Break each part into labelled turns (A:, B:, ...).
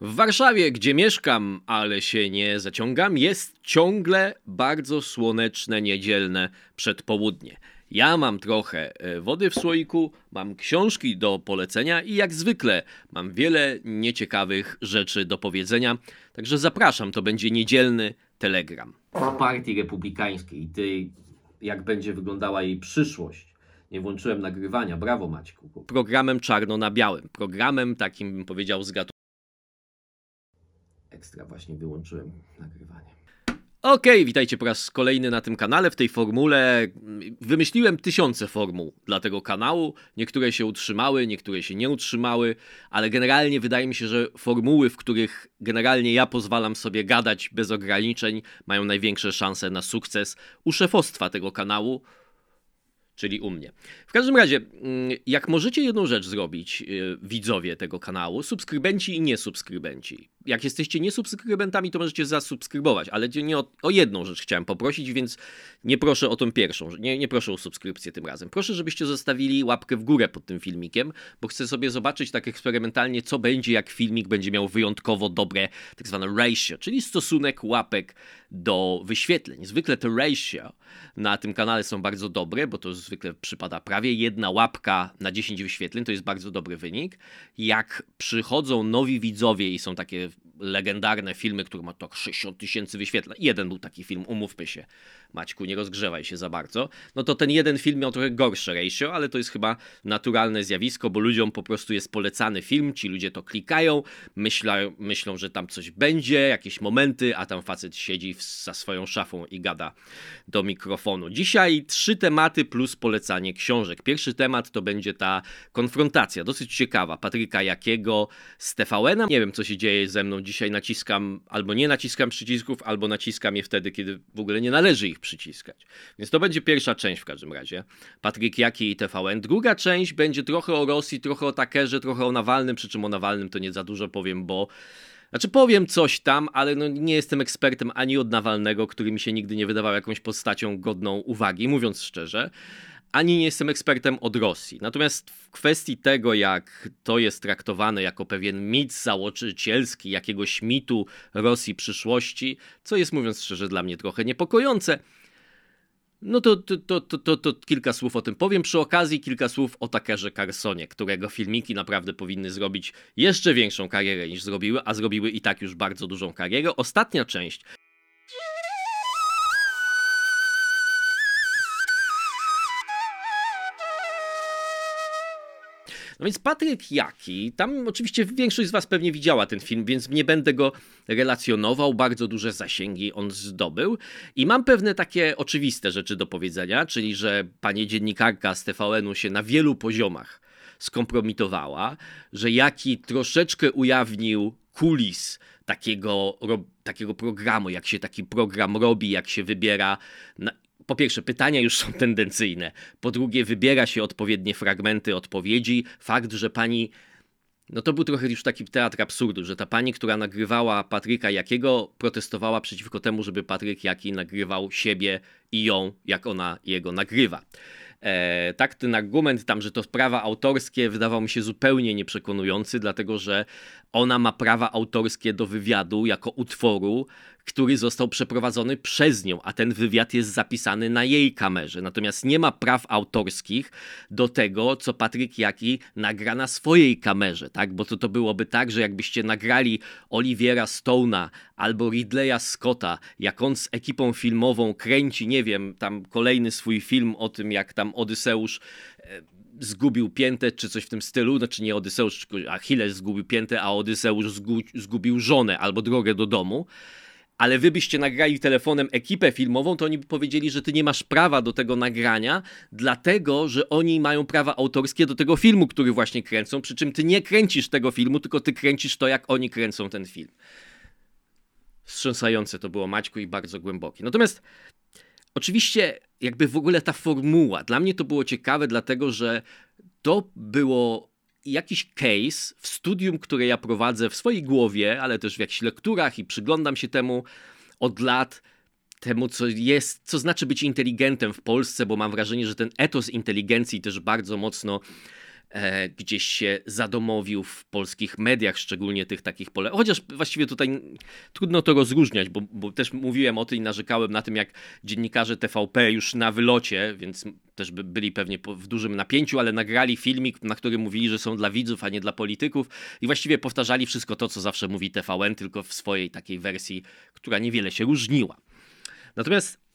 A: W Warszawie, gdzie mieszkam, ale się nie zaciągam, jest ciągle bardzo słoneczne niedzielne przedpołudnie. Ja mam trochę e, wody w słoiku, mam książki do polecenia i jak zwykle mam wiele nieciekawych rzeczy do powiedzenia. Także zapraszam, to będzie niedzielny telegram. O partii republikańskiej i tej, jak będzie wyglądała jej przyszłość. Nie włączyłem nagrywania, brawo Maćku. Programem czarno na białym, programem takim bym powiedział z gatunku Ekstra, właśnie wyłączyłem nagrywanie. Okej, okay, witajcie po raz kolejny na tym kanale. W tej formule wymyśliłem tysiące formuł dla tego kanału. Niektóre się utrzymały, niektóre się nie utrzymały, ale generalnie wydaje mi się, że formuły, w których generalnie ja pozwalam sobie gadać bez ograniczeń, mają największe szanse na sukces u szefostwa tego kanału czyli u mnie. W każdym razie, mm, jak możecie jedną rzecz zrobić, y, widzowie tego kanału, subskrybenci i niesubskrybenci. Jak jesteście niesubskrybentami, to możecie zasubskrybować, ale nie o, o, jedną rzecz chciałem poprosić, więc nie proszę o tą pierwszą, nie, nie proszę o subskrypcję tym razem. Proszę, żebyście zostawili łapkę w górę pod tym filmikiem, bo chcę sobie zobaczyć tak eksperymentalnie, co będzie, jak filmik będzie miał wyjątkowo dobre, tak zwane ratio, czyli stosunek łapek do wyświetleń. Zwykle te ratio na tym kanale są bardzo dobre, bo to zwykle przypada prawie jedna łapka na 10 wyświetleń, to jest bardzo dobry wynik. Jak przychodzą nowi widzowie i są takie legendarne filmy, które ma tak 60 tysięcy wyświetleń. Jeden był taki film, umówmy się, Maćku, nie rozgrzewaj się za bardzo. No to ten jeden film miał trochę gorsze ratio, ale to jest chyba naturalne zjawisko, bo ludziom po prostu jest polecany film, ci ludzie to klikają, myślą, myślą że tam coś będzie, jakieś momenty, a tam facet siedzi za swoją szafą i gada do mikrofonu. Dzisiaj trzy tematy plus polecanie książek. Pierwszy temat to będzie ta konfrontacja, dosyć ciekawa, Patryka Jakiego z TVN-a. Nie wiem, co się dzieje ze mną dzisiaj naciskam, albo nie naciskam przycisków, albo naciskam je wtedy, kiedy w ogóle nie należy ich przyciskać. Więc to będzie pierwsza część w każdym razie. Patryk Jaki i TVN. Druga część będzie trochę o Rosji, trochę o Takerze, trochę o Nawalnym, przy czym o Nawalnym to nie za dużo powiem, bo znaczy powiem coś tam, ale no nie jestem ekspertem ani od Nawalnego, który mi się nigdy nie wydawał jakąś postacią godną uwagi, mówiąc szczerze ani nie jestem ekspertem od Rosji. Natomiast w kwestii tego, jak to jest traktowane jako pewien mit założycielski jakiegoś mitu Rosji przyszłości, co jest mówiąc szczerze dla mnie trochę niepokojące, no to, to, to, to, to, kilka słów o tym powiem. Przy okazji kilka słów o Takerze Carsonie, którego filmiki naprawdę powinny zrobić jeszcze większą karierę niż zrobiły, a zrobiły i tak już bardzo dużą karierę. Ostatnia część No więc Patryk Jaki, tam oczywiście większość z Was pewnie widziała ten film, więc nie będę go relacjonował. Bardzo duże zasięgi on zdobył. I mam pewne takie oczywiste rzeczy do powiedzenia, czyli że pani dziennikarka z TVN-u się na wielu poziomach skompromitowała, że Jaki troszeczkę ujawnił kulis takiego, takiego programu, jak się taki program robi, jak się wybiera, po pierwsze, pytania już są tendencyjne. Po drugie, wybiera się odpowiednie fragmenty odpowiedzi. Fakt, że pani. No to był trochę już taki teatr absurdu, że ta pani, która nagrywała Patryka Jakiego, protestowała przeciwko temu, żeby Patryk Jaki nagrywał siebie i ją, jak ona jego nagrywa. E, tak, ten argument tam, że to prawa autorskie wydawał mi się zupełnie nieprzekonujący, dlatego że ona ma prawa autorskie do wywiadu jako utworu, który został przeprowadzony przez nią, a ten wywiad jest zapisany na jej kamerze. Natomiast nie ma praw autorskich do tego, co Patryk Jaki nagra na swojej kamerze, tak? Bo to, to byłoby tak, że jakbyście nagrali Oliviera Stone'a albo Ridleya Scotta, jak on z ekipą filmową kręci, nie wiem, tam kolejny swój film o tym, jak tam Odyseusz e, zgubił piętę, czy coś w tym stylu, znaczy nie Odyseusz, Achilles zgubił piętę, a Odyseusz zgubił żonę albo drogę do domu, ale wy byście nagrali telefonem ekipę filmową, to oni by powiedzieli, że ty nie masz prawa do tego nagrania, dlatego, że oni mają prawa autorskie do tego filmu, który właśnie kręcą, przy czym ty nie kręcisz tego filmu, tylko ty kręcisz to, jak oni kręcą ten film. Wstrząsające to było Maćku i bardzo głębokie. Natomiast oczywiście jakby w ogóle ta formuła, dla mnie to było ciekawe, dlatego, że to było jakiś case w studium, które ja prowadzę w swojej głowie, ale też w jakichś lekturach i przyglądam się temu od lat, temu, co jest, co znaczy być inteligentem w Polsce, bo mam wrażenie, że ten etos inteligencji też bardzo mocno gdzieś się zadomowił w polskich mediach, szczególnie tych takich pole. Chociaż właściwie tutaj trudno to rozróżniać, bo, bo też mówiłem o tym i narzekałem na tym, jak dziennikarze TVP już na wylocie, więc też by byli pewnie w dużym napięciu, ale nagrali filmik, na którym mówili, że są dla widzów, a nie dla polityków i właściwie powtarzali wszystko to, co zawsze mówi TVN, tylko w swojej takiej wersji, która niewiele się różniła. Natomiast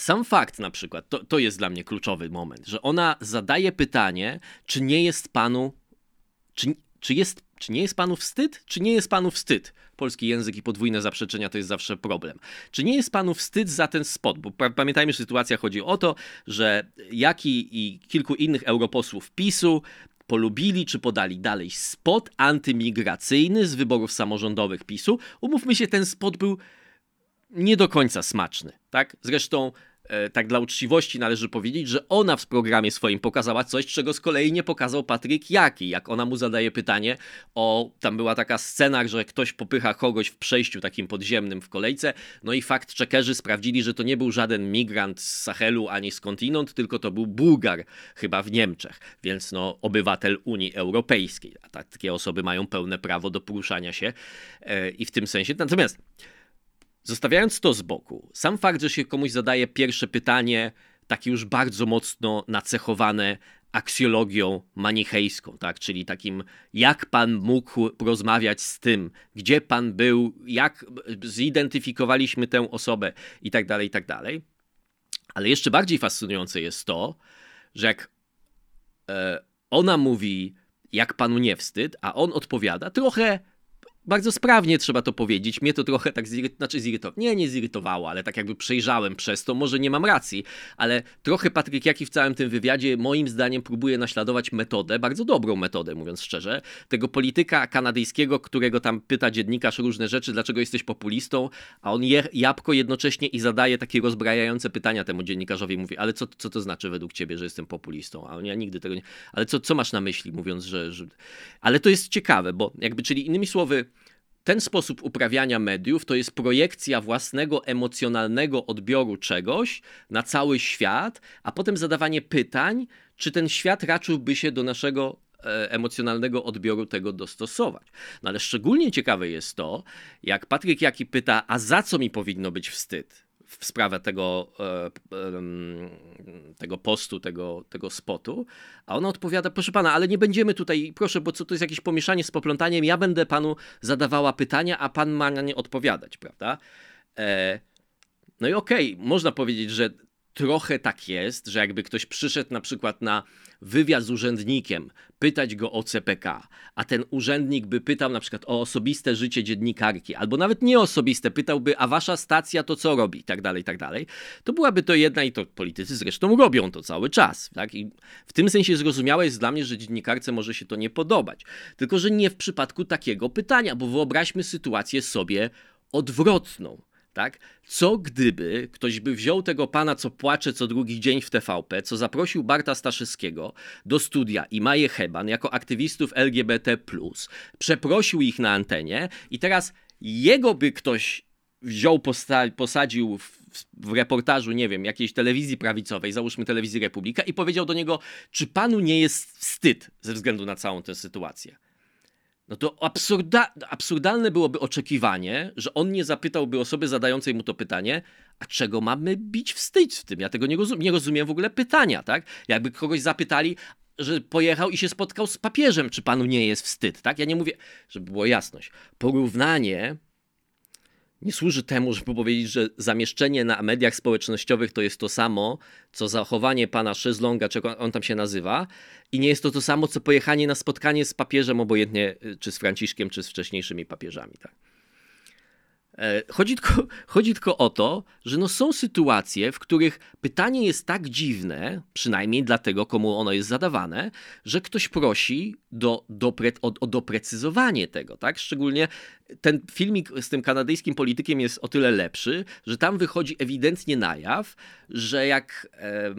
A: sam fakt na przykład, to, to jest dla mnie kluczowy moment, że ona zadaje pytanie, czy nie jest panu, czy, czy, jest, czy nie jest panu wstyd, czy nie jest panu wstyd? Polski język i podwójne zaprzeczenia to jest zawsze problem. Czy nie jest panu wstyd za ten spot? Bo pamiętajmy, że sytuacja chodzi o to, że Jaki i kilku innych europosłów PiSu polubili czy podali dalej spot antymigracyjny z wyborów samorządowych PiSu. Umówmy się, ten spot był nie do końca smaczny. Tak? Zresztą E, tak dla uczciwości należy powiedzieć, że ona w programie swoim pokazała coś, czego z kolei nie pokazał Patryk Jaki. Jak ona mu zadaje pytanie o, tam była taka scena, że ktoś popycha kogoś w przejściu takim podziemnym w kolejce, no i fakt czekerzy sprawdzili, że to nie był żaden migrant z Sahelu ani skądinąd, tylko to był Bułgar, chyba w Niemczech, więc no obywatel Unii Europejskiej. A takie osoby mają pełne prawo do poruszania się e, i w tym sensie. Natomiast Zostawiając to z boku, sam fakt, że się komuś zadaje pierwsze pytanie, takie już bardzo mocno nacechowane aksjologią manichejską, tak? czyli takim, jak pan mógł rozmawiać z tym, gdzie pan był, jak zidentyfikowaliśmy tę osobę i tak dalej, i tak dalej. Ale jeszcze bardziej fascynujące jest to, że jak e, ona mówi, jak panu nie wstyd, a on odpowiada trochę bardzo sprawnie trzeba to powiedzieć. Mnie to trochę tak znaczy zirytowało. Nie, nie zirytowało, ale tak jakby przejrzałem przez to. Może nie mam racji, ale trochę Patryk Jaki w całym tym wywiadzie moim zdaniem próbuje naśladować metodę, bardzo dobrą metodę, mówiąc szczerze, tego polityka kanadyjskiego, którego tam pyta dziennikarz różne rzeczy, dlaczego jesteś populistą, a on je jabłko jednocześnie i zadaje takie rozbrajające pytania temu dziennikarzowi. Mówi, ale co, co to znaczy według ciebie, że jestem populistą? A on, ja nigdy tego nie... Ale co, co masz na myśli, mówiąc, że, że... Ale to jest ciekawe, bo jakby, czyli innymi słowy, ten sposób uprawiania mediów to jest projekcja własnego emocjonalnego odbioru czegoś na cały świat, a potem zadawanie pytań, czy ten świat raczyłby się do naszego e, emocjonalnego odbioru tego dostosować. No ale szczególnie ciekawe jest to, jak Patryk Jaki pyta, a za co mi powinno być wstyd? W sprawę tego, e, tego postu, tego, tego spotu, a ona odpowiada, proszę pana, ale nie będziemy tutaj, proszę, bo co to jest jakieś pomieszanie z poplątaniem, ja będę panu zadawała pytania, a pan ma na nie odpowiadać, prawda? E, no i okej, okay, można powiedzieć, że trochę tak jest, że jakby ktoś przyszedł na przykład na wywiad z urzędnikiem, pytać go o CPK, a ten urzędnik by pytał na przykład o osobiste życie dziennikarki, albo nawet nie osobiste, pytałby, a wasza stacja to co robi, i tak dalej, i tak dalej, to byłaby to jedna i to politycy zresztą robią to cały czas. Tak? I w tym sensie zrozumiałe jest dla mnie, że dziennikarce może się to nie podobać. Tylko, że nie w przypadku takiego pytania, bo wyobraźmy sytuację sobie odwrotną tak? Co gdyby ktoś by wziął tego pana, co płacze co drugi dzień w TVP, co zaprosił Barta Staszewskiego do studia i Maję Heban jako aktywistów LGBT+, przeprosił ich na antenie i teraz jego by ktoś wziął, posadził w, w, reportażu, nie wiem, jakiejś telewizji prawicowej, załóżmy telewizji Republika i powiedział do niego, czy panu nie jest wstyd ze względu na całą tę sytuację no to absurda, absurdalne byłoby oczekiwanie, że on nie zapytałby osoby zadającej mu to pytanie, a czego mamy bić wstyd w tym? Ja tego nie, rozum nie rozumiem w ogóle pytania, tak? Jakby kogoś zapytali, że pojechał i się spotkał z papieżem, czy panu nie jest wstyd, tak? Ja nie mówię, żeby było jasność. Porównanie nie służy temu, żeby powiedzieć, że zamieszczenie na mediach społecznościowych to jest to samo, co zachowanie pana Szyzlonga, czego on tam się nazywa, i nie jest to to samo, co pojechanie na spotkanie z papieżem, obojętnie czy z Franciszkiem, czy z wcześniejszymi papieżami. Tak? E, chodzi tylko, chodzi tylko o to, że no są sytuacje, w których pytanie jest tak dziwne, przynajmniej dla tego, komu ono jest zadawane, że ktoś prosi do, dopre, o, o doprecyzowanie tego. Tak? Szczególnie ten filmik z tym kanadyjskim politykiem jest o tyle lepszy, że tam wychodzi ewidentnie na jaw, że jak. E,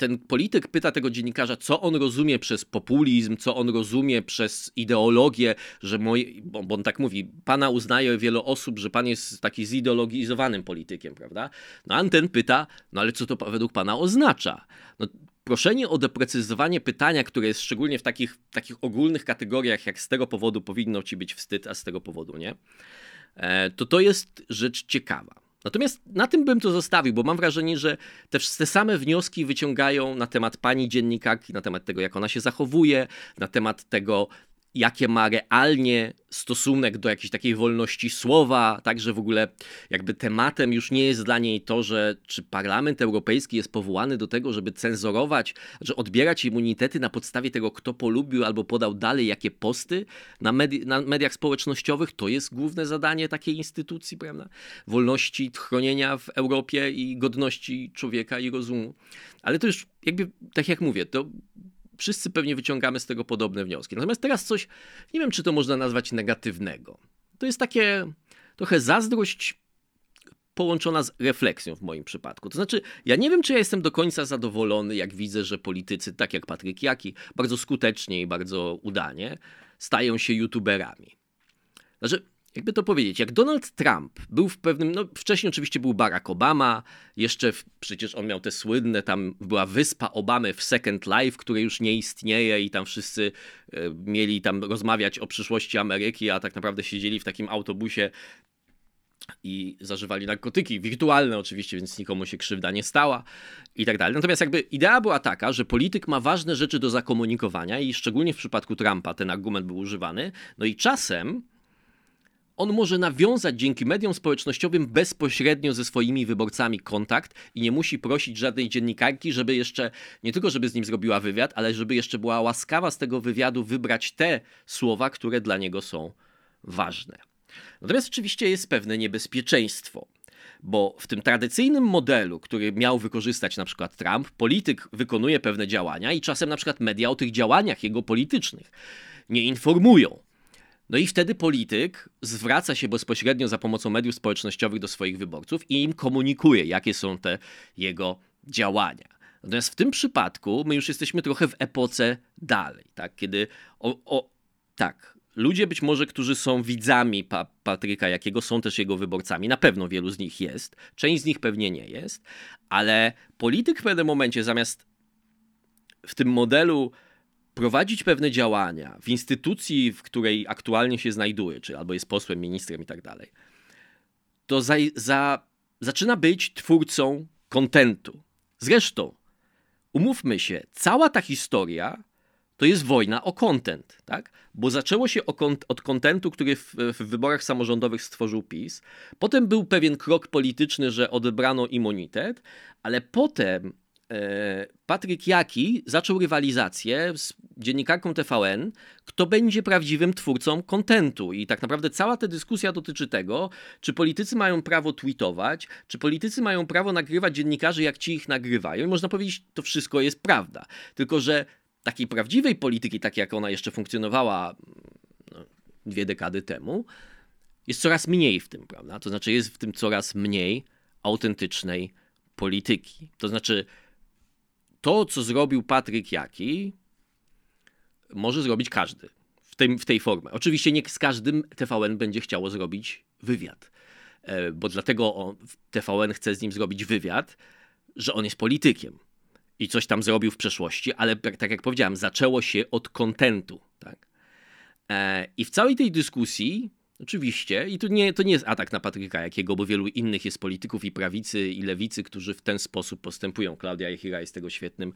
A: ten polityk pyta tego dziennikarza, co on rozumie przez populizm, co on rozumie przez ideologię, że moi, bo, bo on tak mówi, pana uznaje wiele osób, że pan jest taki zideologizowanym politykiem, prawda? No a ten pyta, no ale co to według pana oznacza? No, proszenie o doprecyzowanie pytania, które jest szczególnie w takich, takich ogólnych kategoriach, jak z tego powodu powinno ci być wstyd, a z tego powodu nie, e, to to jest rzecz ciekawa. Natomiast na tym bym to zostawił, bo mam wrażenie, że te, te same wnioski wyciągają na temat pani dziennikarki, na temat tego, jak ona się zachowuje, na temat tego, jakie ma realnie stosunek do jakiejś takiej wolności słowa, także w ogóle jakby tematem już nie jest dla niej to, że czy Parlament Europejski jest powołany do tego, żeby cenzurować, że odbierać immunitety na podstawie tego, kto polubił albo podał dalej jakie posty na, medi na mediach społecznościowych, to jest główne zadanie takiej instytucji, prawda? Wolności, chronienia w Europie i godności człowieka i rozumu. Ale to już jakby, tak jak mówię, to wszyscy pewnie wyciągamy z tego podobne wnioski. Natomiast teraz coś, nie wiem, czy to można nazwać negatywnego. To jest takie trochę zazdrość połączona z refleksją w moim przypadku. To znaczy, ja nie wiem, czy ja jestem do końca zadowolony, jak widzę, że politycy, tak jak Patryk Jaki, bardzo skutecznie i bardzo udanie stają się youtuberami. Znaczy, jakby to powiedzieć, jak Donald Trump był w pewnym, no wcześniej oczywiście był Barack Obama, jeszcze w, przecież on miał te słynne, tam była wyspa Obamy w Second Life, która już nie istnieje i tam wszyscy e, mieli tam rozmawiać o przyszłości Ameryki, a tak naprawdę siedzieli w takim autobusie i zażywali narkotyki, wirtualne oczywiście, więc nikomu się krzywda nie stała i tak dalej. Natomiast jakby idea była taka, że polityk ma ważne rzeczy do zakomunikowania i szczególnie w przypadku Trumpa ten argument był używany, no i czasem on może nawiązać dzięki mediom społecznościowym bezpośrednio ze swoimi wyborcami kontakt i nie musi prosić żadnej dziennikarki, żeby jeszcze, nie tylko żeby z nim zrobiła wywiad, ale żeby jeszcze była łaskawa z tego wywiadu wybrać te słowa, które dla niego są ważne. Natomiast oczywiście jest pewne niebezpieczeństwo. Bo w tym tradycyjnym modelu, który miał wykorzystać na przykład Trump, polityk wykonuje pewne działania i czasem na przykład media o tych działaniach jego politycznych nie informują. No i wtedy polityk zwraca się bezpośrednio za pomocą mediów społecznościowych do swoich wyborców i im komunikuje, jakie są te jego działania. Natomiast w tym przypadku my już jesteśmy trochę w epoce dalej, tak? Kiedy o, o tak, ludzie być może, którzy są widzami pa Patryka Jakiego, są też jego wyborcami. Na pewno wielu z nich jest, część z nich pewnie nie jest, ale polityk w pewnym momencie zamiast w tym modelu prowadzić pewne działania w instytucji, w której aktualnie się znajduje, czy albo jest posłem, ministrem i tak dalej, to za, za, zaczyna być twórcą kontentu. Zresztą, umówmy się, cała ta historia to jest wojna o content, tak? Bo zaczęło się od kontentu, który w, w, wyborach samorządowych stworzył PiS. Potem był pewien krok polityczny, że odebrano immunitet, ale potem Patryk Jaki zaczął rywalizację z dziennikarką TVN, kto będzie prawdziwym twórcą kontentu. I tak naprawdę cała ta dyskusja dotyczy tego, czy politycy mają prawo tweetować, czy politycy mają prawo nagrywać dziennikarzy, jak ci ich nagrywają. I można powiedzieć, to wszystko jest prawda. Tylko, że takiej prawdziwej polityki, tak jak ona jeszcze funkcjonowała no, dwie dekady temu, jest coraz mniej w tym, prawda? To znaczy, jest w tym coraz mniej autentycznej polityki. To znaczy, to, co zrobił Patryk Jaki, może zrobić każdy w tej, w tej formie. Oczywiście nie z każdym TVN będzie chciało zrobić wywiad, e, bo dlatego on, TVN chce z nim zrobić wywiad, że on jest politykiem i coś tam zrobił w przeszłości, ale tak jak powiedziałem, zaczęło się od kontentu. Tak? E, I w całej tej dyskusji Oczywiście. I to nie, to nie jest atak na Patryka Jakiego, bo wielu innych jest polityków i prawicy, i lewicy, którzy w ten sposób postępują. Klaudia Jachira jest tego świetnym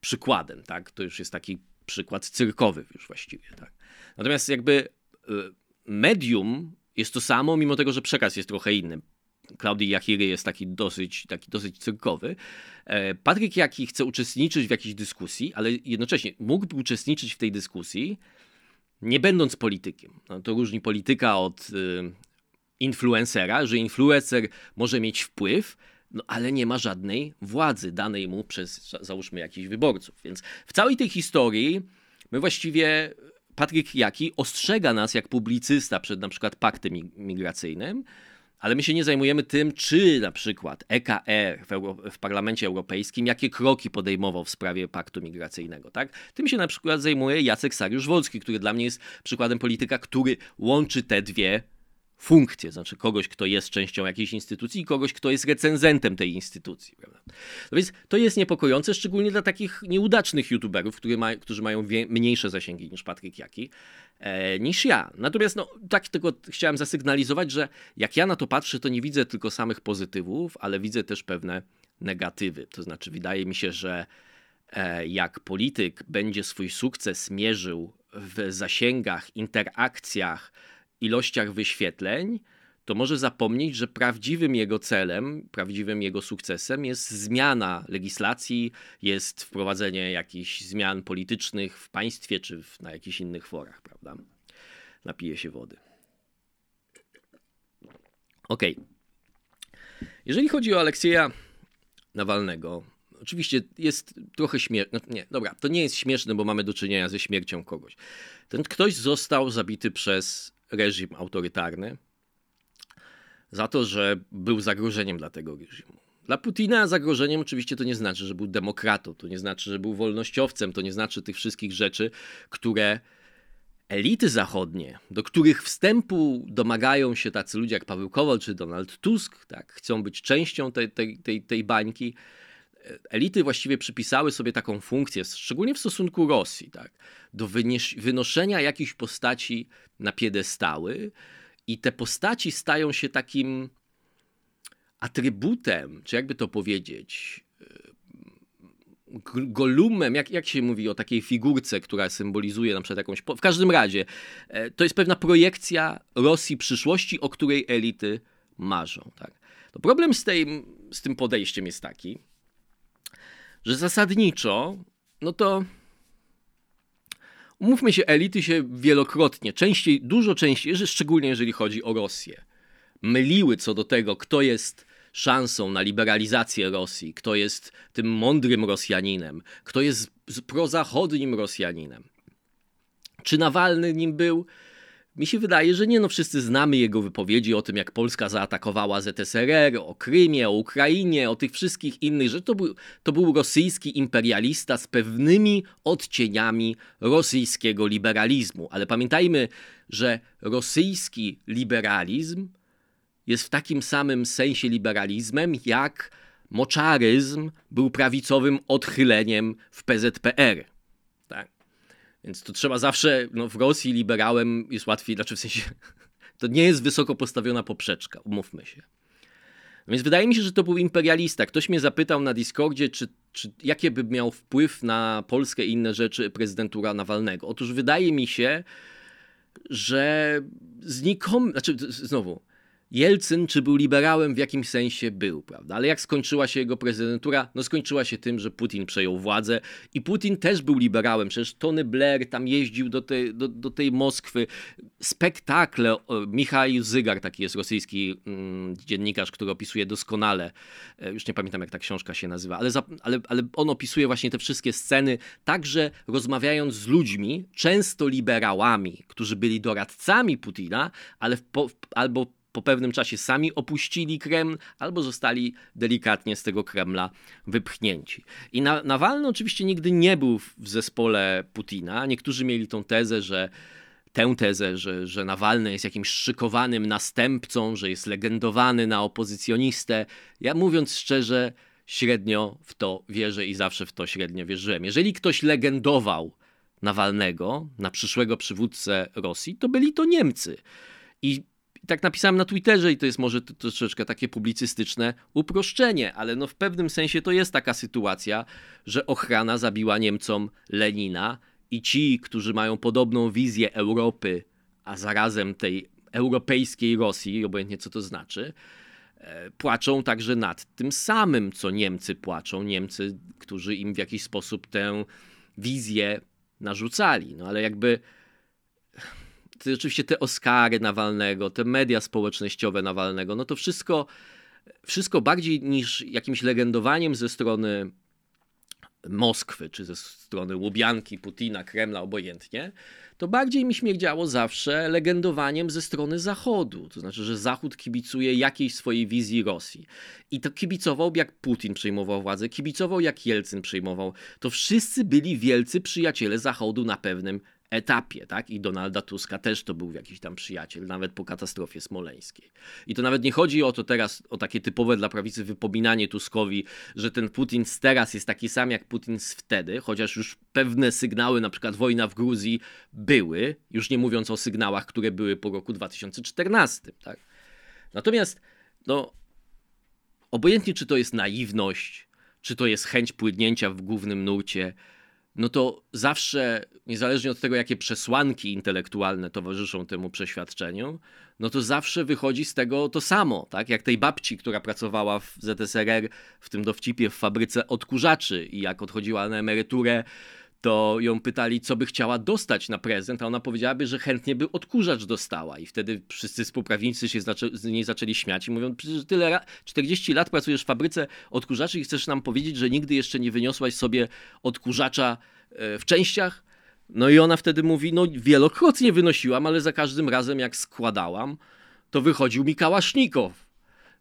A: przykładem. Tak? To już jest taki przykład cyrkowy już właściwie. Tak? Natomiast jakby y, medium jest to samo, mimo tego, że przekaz jest trochę inny. Klaudii Jachiry jest taki dosyć, taki dosyć cyrkowy. E, Patryk Jaki chce uczestniczyć w jakiejś dyskusji, ale jednocześnie mógłby uczestniczyć w tej dyskusji, nie będąc politykiem. No, to różni polityka od y, influencera, że influencer może mieć wpływ, no ale nie ma żadnej władzy danej mu przez, załóżmy, jakichś wyborców. Więc w całej tej historii my właściwie, Patryk Jaki ostrzega nas jak publicysta przed na przykład paktem migracyjnym, ale my się nie zajmujemy tym, czy na przykład EKR w, Euro w, Parlamencie Europejskim, jakie kroki podejmował w sprawie paktu migracyjnego. Tak? Tym się na przykład zajmuje Jacek Sariusz-Wolski, który dla mnie jest przykładem polityka, który łączy te dwie funkcję, znaczy kogoś, kto jest częścią jakiejś instytucji i kogoś, kto jest recenzentem tej instytucji. Prawda? No więc to jest niepokojące, szczególnie dla takich nieudacznych youtuberów, ma, którzy mają wie, mniejsze zasięgi niż Patryk Jaki, e, niż ja. Natomiast no, tak tylko chciałem zasygnalizować, że jak ja na to patrzę, to nie widzę tylko samych pozytywów, ale widzę też pewne negatywy. To znaczy wydaje mi się, że e, jak polityk będzie swój sukces mierzył w zasięgach, interakcjach, ilościach wyświetleń, to może zapomnieć, że prawdziwym jego celem, prawdziwym jego sukcesem jest zmiana legislacji, jest wprowadzenie jakichś zmian politycznych w państwie czy w, na jakichś innych forach, prawda? Napije się wody. Ok. Jeżeli chodzi o Aleksieja Nawalnego, oczywiście jest trochę śmieszne. No, nie, dobra, to nie jest śmieszne, bo mamy do czynienia ze śmiercią kogoś. Ten ktoś został zabity przez reżim autorytarny, za to, że był zagrożeniem dla tego reżimu. Dla Putina zagrożeniem oczywiście to nie znaczy, że był demokratą, to nie znaczy, że był wolnościowcem, to nie znaczy tych wszystkich rzeczy, które elity zachodnie, do których wstępu domagają się tacy ludzie jak Paweł Kowal czy Donald Tusk, tak, chcą być częścią tej, tej, tej, tej bańki, elity właściwie przypisały sobie taką funkcję, szczególnie w stosunku Rosji, tak, do wynoszenia jakichś postaci na piedestały i te postaci stają się takim atrybutem, czy jakby to powiedzieć, golumem, jak, jak się mówi o takiej figurce, która symbolizuje na przykład jakąś. W każdym razie, e, to jest pewna projekcja Rosji przyszłości, o której elity marzą. Tak? To problem z, tej, z tym podejściem jest taki, że zasadniczo, no to umówmy się, elity się wielokrotnie, częściej, dużo częściej, szczególnie jeżeli chodzi o Rosję, myliły co do tego, kto jest szansą na liberalizację Rosji, kto jest tym mądrym Rosjaninem, kto jest prozachodnim Rosjaninem. Czy Nawalny nim był? Mi się wydaje, że nie, no wszyscy znamy jego wypowiedzi o tym, jak Polska zaatakowała ZSRR, o Krymie, o Ukrainie, o tych wszystkich innych rzeczach. To był, to był rosyjski imperialista z pewnymi odcieniami rosyjskiego liberalizmu. Ale pamiętajmy, że rosyjski liberalizm jest w takim samym sensie liberalizmem, jak moczaryzm był prawicowym odchyleniem w PZPR. Więc to trzeba zawsze, no w Rosji liberałem jest łatwiej, znaczy w sensie, to nie jest wysoko postawiona poprzeczka, umówmy się. Więc wydaje mi się, że to był imperialista. Ktoś mnie zapytał na Discordzie, czy, czy jaki by miał wpływ na Polskę i inne rzeczy prezydentura Nawalnego. Otóż wydaje mi się, że znikom, znaczy znowu, Jelcyn, czy był liberałem, w jakimś sensie był, prawda? Ale jak skończyła się jego prezydentura? No skończyła się tym, że Putin przejął władzę i Putin też był liberałem. Przecież Tony Blair tam jeździł do tej, do, do tej Moskwy. Spektakle, Michał Zygar, taki jest rosyjski mm, dziennikarz, który opisuje doskonale, e, już nie pamiętam jak ta książka się nazywa, ale, za, ale, ale on opisuje właśnie te wszystkie sceny, także rozmawiając z ludźmi, często liberałami, którzy byli doradcami Putina, ale w, albo po pewnym czasie sami opuścili Kreml albo zostali delikatnie z tego Kremla wypchnięci. I na, Nawalny oczywiście nigdy nie był w zespole Putina. Niektórzy mieli tą tezę, że tę tezę, że, że Nawalny jest jakimś szykowanym następcą, że jest legendowany na opozycjonistę. Ja mówiąc szczerze, średnio w to wierzę i zawsze w to średnio wierzyłem. Jeżeli ktoś legendował Nawalnego na przyszłego przywódcę Rosji, to byli to Niemcy. I i tak napisałem na Twitterze i to jest może troszeczkę takie publicystyczne uproszczenie, ale no w pewnym sensie to jest taka sytuacja, że ochrana zabiła Niemcom Lenina i ci, którzy mają podobną wizję Europy, a zarazem tej europejskiej Rosji, obojętnie co to znaczy, e, płaczą także nad tym samym, co Niemcy płaczą. Niemcy, którzy im w jakiś sposób tę wizję narzucali. No ale jakby te, oczywiście te Oscary Nawalnego, te media społecznościowe Nawalnego, no to wszystko, wszystko bardziej niż jakimś legendowaniem ze strony Moskwy, czy ze strony Łubianki, Putina, Kremla, obojętnie, to bardziej mi śmierdziało zawsze legendowaniem ze strony Zachodu. To znaczy, że Zachód kibicuje jakiejś swojej wizji Rosji. I to kibicował, jak Putin przejmował władzę, kibicował, jak Jelcyn przejmował. To wszyscy byli wielcy przyjaciele Zachodu na pewnym etapie, tak? I Donalda Tuska też to był jakiś tam przyjaciel, nawet po katastrofie smoleńskiej. I to nawet nie chodzi o to teraz, o takie typowe dla prawicy wypominanie Tuskowi, że ten Putin z teraz jest taki sam jak Putin z wtedy, chociaż już pewne sygnały, na przykład wojna w Gruzji były, już nie mówiąc o sygnałach, które były po roku 2014, tak? Natomiast, no, obojętnie czy to jest naiwność, czy to jest chęć płynęcia w głównym nurcie, no to zawsze, niezależnie od tego, jakie przesłanki intelektualne towarzyszą temu przeświadczeniu, no to zawsze wychodzi z tego to samo, tak? Jak tej babci, która pracowała w ZSRR w tym dowcipie w fabryce odkurzaczy i jak odchodziła na emeryturę, to ją pytali, co by chciała dostać na prezent, a ona powiedziałaby, że chętnie by odkurzacz dostała. I wtedy wszyscy współprawnicy się z niej zaczęli śmiać i mówią, przecież tyle 40 lat pracujesz w fabryce odkurzaczy i chcesz nam powiedzieć, że nigdy jeszcze nie wyniosłaś sobie odkurzacza e, w częściach? No i ona wtedy mówi, no wielokrotnie wynosiłam, ale za każdym razem jak składałam, to wychodził mi kałasznikow.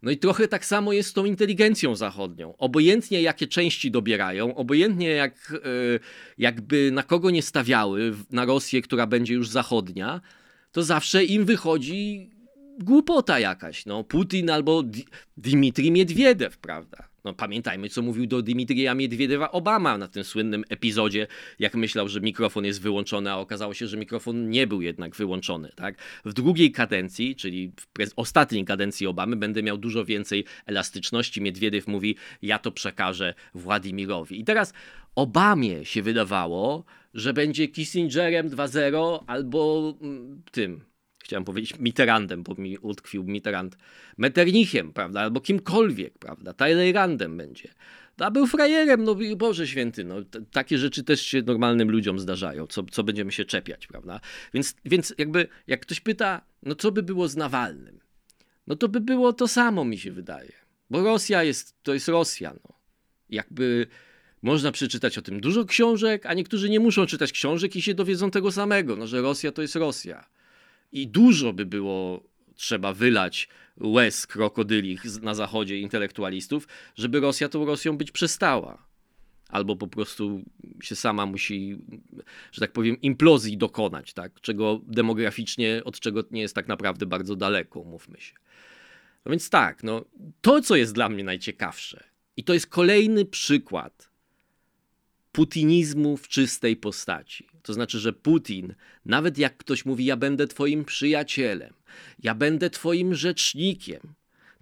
A: No i trochę tak samo jest z tą inteligencją zachodnią. Obojętnie jakie części dobierają, obojętnie jak, e, jakby na kogo nie stawiały, na Rosję, która będzie już zachodnia, to zawsze im wychodzi głupota jakaś. No, Putin albo Dmitrij Miedwiedew, prawda? No, pamiętajmy, co mówił do Dmitrija Miedwiedewa Obama na tym słynnym epizodzie, jak myślał, że mikrofon jest wyłączony, a okazało się, że mikrofon nie był jednak wyłączony. Tak? W drugiej kadencji, czyli w ostatniej kadencji Obamy, będę miał dużo więcej elastyczności. Miedwiedew mówi, ja to przekażę Władimirowi. I teraz Obamie się wydawało, że będzie Kissingerem 2.0 albo mm, tym, chciałem powiedzieć Mitterrandem, bo mi utkwił Mitterrand, Metternichem, prawda, albo kimkolwiek, prawda, Talleyrandem będzie. A był frajerem, no Boże Święty, no takie rzeczy też się normalnym ludziom zdarzają, co, co będziemy się czepiać, prawda. Więc, więc jakby, jak ktoś pyta, no co by było z Nawalnym, no to by było to samo, mi się wydaje. Bo Rosja jest, to jest Rosja, no. Jakby można przeczytać o tym dużo książek, a niektórzy nie muszą czytać książek i się dowiedzą tego samego, no, że Rosja to jest Rosja i dużo by było trzeba wylać łez krokodylich na zachodzie intelektualistów, żeby Rosja tą Rosją być przestała. Albo po prostu się sama musi, że tak powiem, implozji dokonać, tak? czego demograficznie, od czego nie jest tak naprawdę bardzo daleko, mówmy się. No więc tak, no, to co jest dla mnie najciekawsze, i to jest kolejny przykład putinizmu w czystej postaci. To znaczy, że Putin, nawet jak ktoś mówi, ja będę twoim przyjacielem, ja będę twoim rzecznikiem,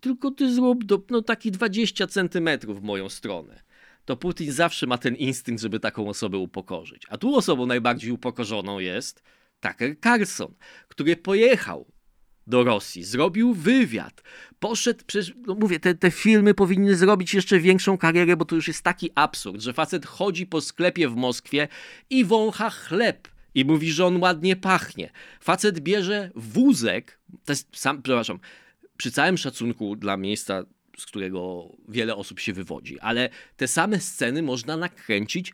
A: tylko ty zrób do, no, taki 20 centymetrów w moją stronę. To Putin zawsze ma ten instynkt, żeby taką osobę upokorzyć. A tu osobą najbardziej upokorzoną jest Tucker Carlson, który pojechał do Rosji, zrobił wywiad, poszedł, przecież, no mówię, te, te filmy powinny zrobić jeszcze większą karierę, bo to już jest taki absurd, że facet chodzi po sklepie w Moskwie i wącha chleb i mówi, że on ładnie pachnie. Facet bierze wózek, to jest sam, przepraszam, przy całym szacunku dla miejsca, z którego wiele osób się wywodzi, ale te same sceny można nakręcić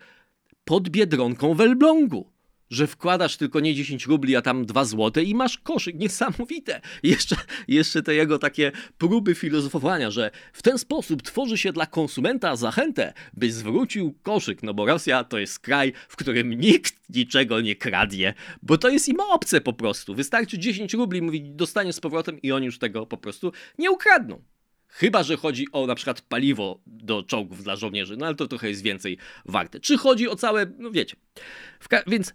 A: pod Biedronką w Elblągu że wkładasz tylko nie 10 rubli, a tam 2 złote i masz koszyk. Niesamowite. jeszcze, jeszcze te jego takie próby filozofowania, że w ten sposób tworzy się dla konsumenta zachętę, by zwrócił koszyk, no bo Rosja to jest kraj, w którym nikt niczego nie kradnie, bo to jest im obce po prostu. Wystarczy 10 rubli, mówi, dostanie z powrotem i oni już tego po prostu nie ukradną. Chyba, że chodzi o na przykład paliwo do czołgów dla żołnierzy, no ale to trochę jest więcej warte. Czy chodzi o całe, no wiecie. Więc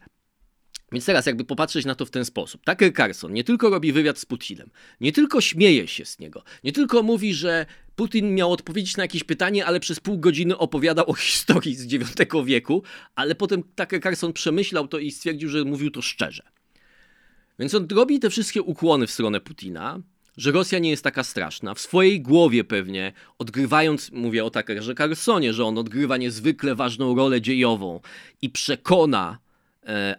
A: więc teraz jakby popatrzeć na to w ten sposób. Tucker Carlson nie tylko robi wywiad z Putinem, nie tylko śmieje się z niego, nie tylko mówi, że Putin miał odpowiedzieć na jakieś pytanie, ale przez pół godziny opowiadał o historii z IX wieku, ale potem Tucker Carlson przemyślał to i stwierdził, że mówił to szczerze. Więc on robi te wszystkie ukłony w stronę Putina, że Rosja nie jest taka straszna. W swojej głowie pewnie, odgrywając, mówię o Tuckerze Carlsonie, że on odgrywa niezwykle ważną rolę dziejową i przekona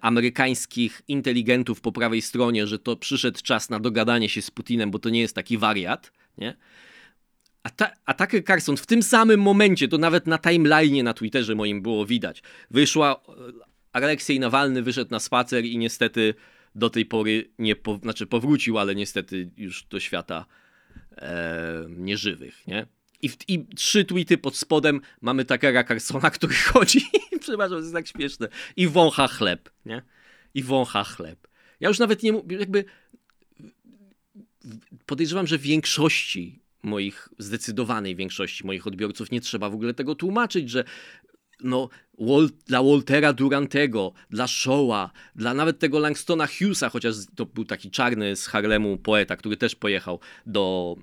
A: amerykańskich inteligentów po prawej stronie, że to przyszedł czas na dogadanie się z Putinem, bo to nie jest taki wariat, nie? A, ta, a Tucker Carlson w tym samym momencie, to nawet na timeline na Twitterze moim było widać, wyszła, e, Aleksiej Nawalny wyszedł na spacer i niestety do tej pory nie, po, znaczy powrócił, ale niestety już do świata e, nieżywych, nie? I, I trzy tweety pod spodem mamy Takera Carsona, który chodzi, przepraszam, to jest tak śmieszne, i wącha chleb, nie? i wącha chleb. Ja już nawet nie jakby podejrzewam, że większości moich, zdecydowanej większości moich odbiorców nie trzeba w ogóle tego tłumaczyć, że no, dla Waltera Durantego, dla Shaw'a, dla nawet tego Langstona Hughesa, chociaż to był taki czarny z Harlemu poeta, który też pojechał do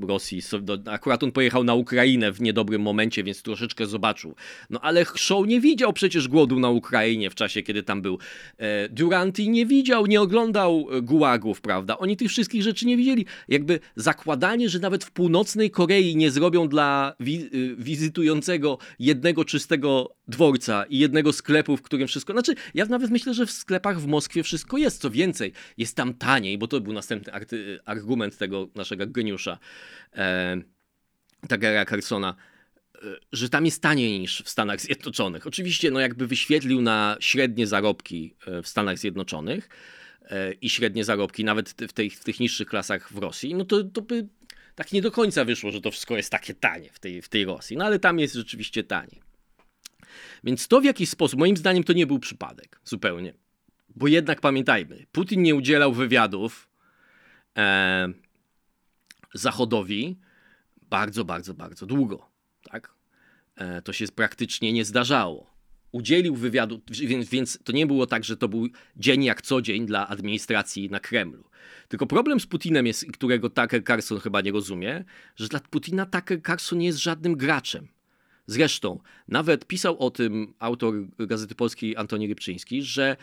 A: e, Rosji. Do, akurat on pojechał na Ukrainę w niedobrym momencie, więc troszeczkę zobaczył. No ale Shaw nie widział przecież głodu na Ukrainie w czasie, kiedy tam był. E, Duranty nie widział, nie oglądał gułagów, prawda? Oni tych wszystkich rzeczy nie widzieli. Jakby zakładanie, że nawet w północnej Korei nie zrobią dla wi wizytującego jednego czystego dworca i jednego sklepu, w którym wszystko. Znaczy, ja nawet myślę, że w sklepach w Moskwie wszystko jest. Co więcej, jest tam taniej, bo to był następny argument tego naszego geniusza, e, Tagara Carsona e, że tam jest taniej niż w Stanach Zjednoczonych. Oczywiście, no jakby wyświetlił na średnie zarobki e, w Stanach Zjednoczonych e, i średnie zarobki nawet w, tej, w tych niższych klasach w Rosji, no to, to by tak nie do końca wyszło, że to wszystko jest takie tanie w tej, w tej Rosji. No ale tam jest rzeczywiście taniej. Więc to w jakiś sposób, moim zdaniem, to nie był przypadek zupełnie. Bo jednak pamiętajmy, Putin nie udzielał wywiadów e, Zachodowi bardzo, bardzo, bardzo długo. Tak? E, to się praktycznie nie zdarzało. Udzielił wywiadu, więc, więc to nie było tak, że to był dzień jak co dzień dla administracji na Kremlu. Tylko problem z Putinem jest, którego Tucker Carlson chyba nie rozumie, że dla Putina Tucker Carlson nie jest żadnym graczem. Zresztą nawet pisał o tym autor Gazety Polskiej Antoni Rybczyński, że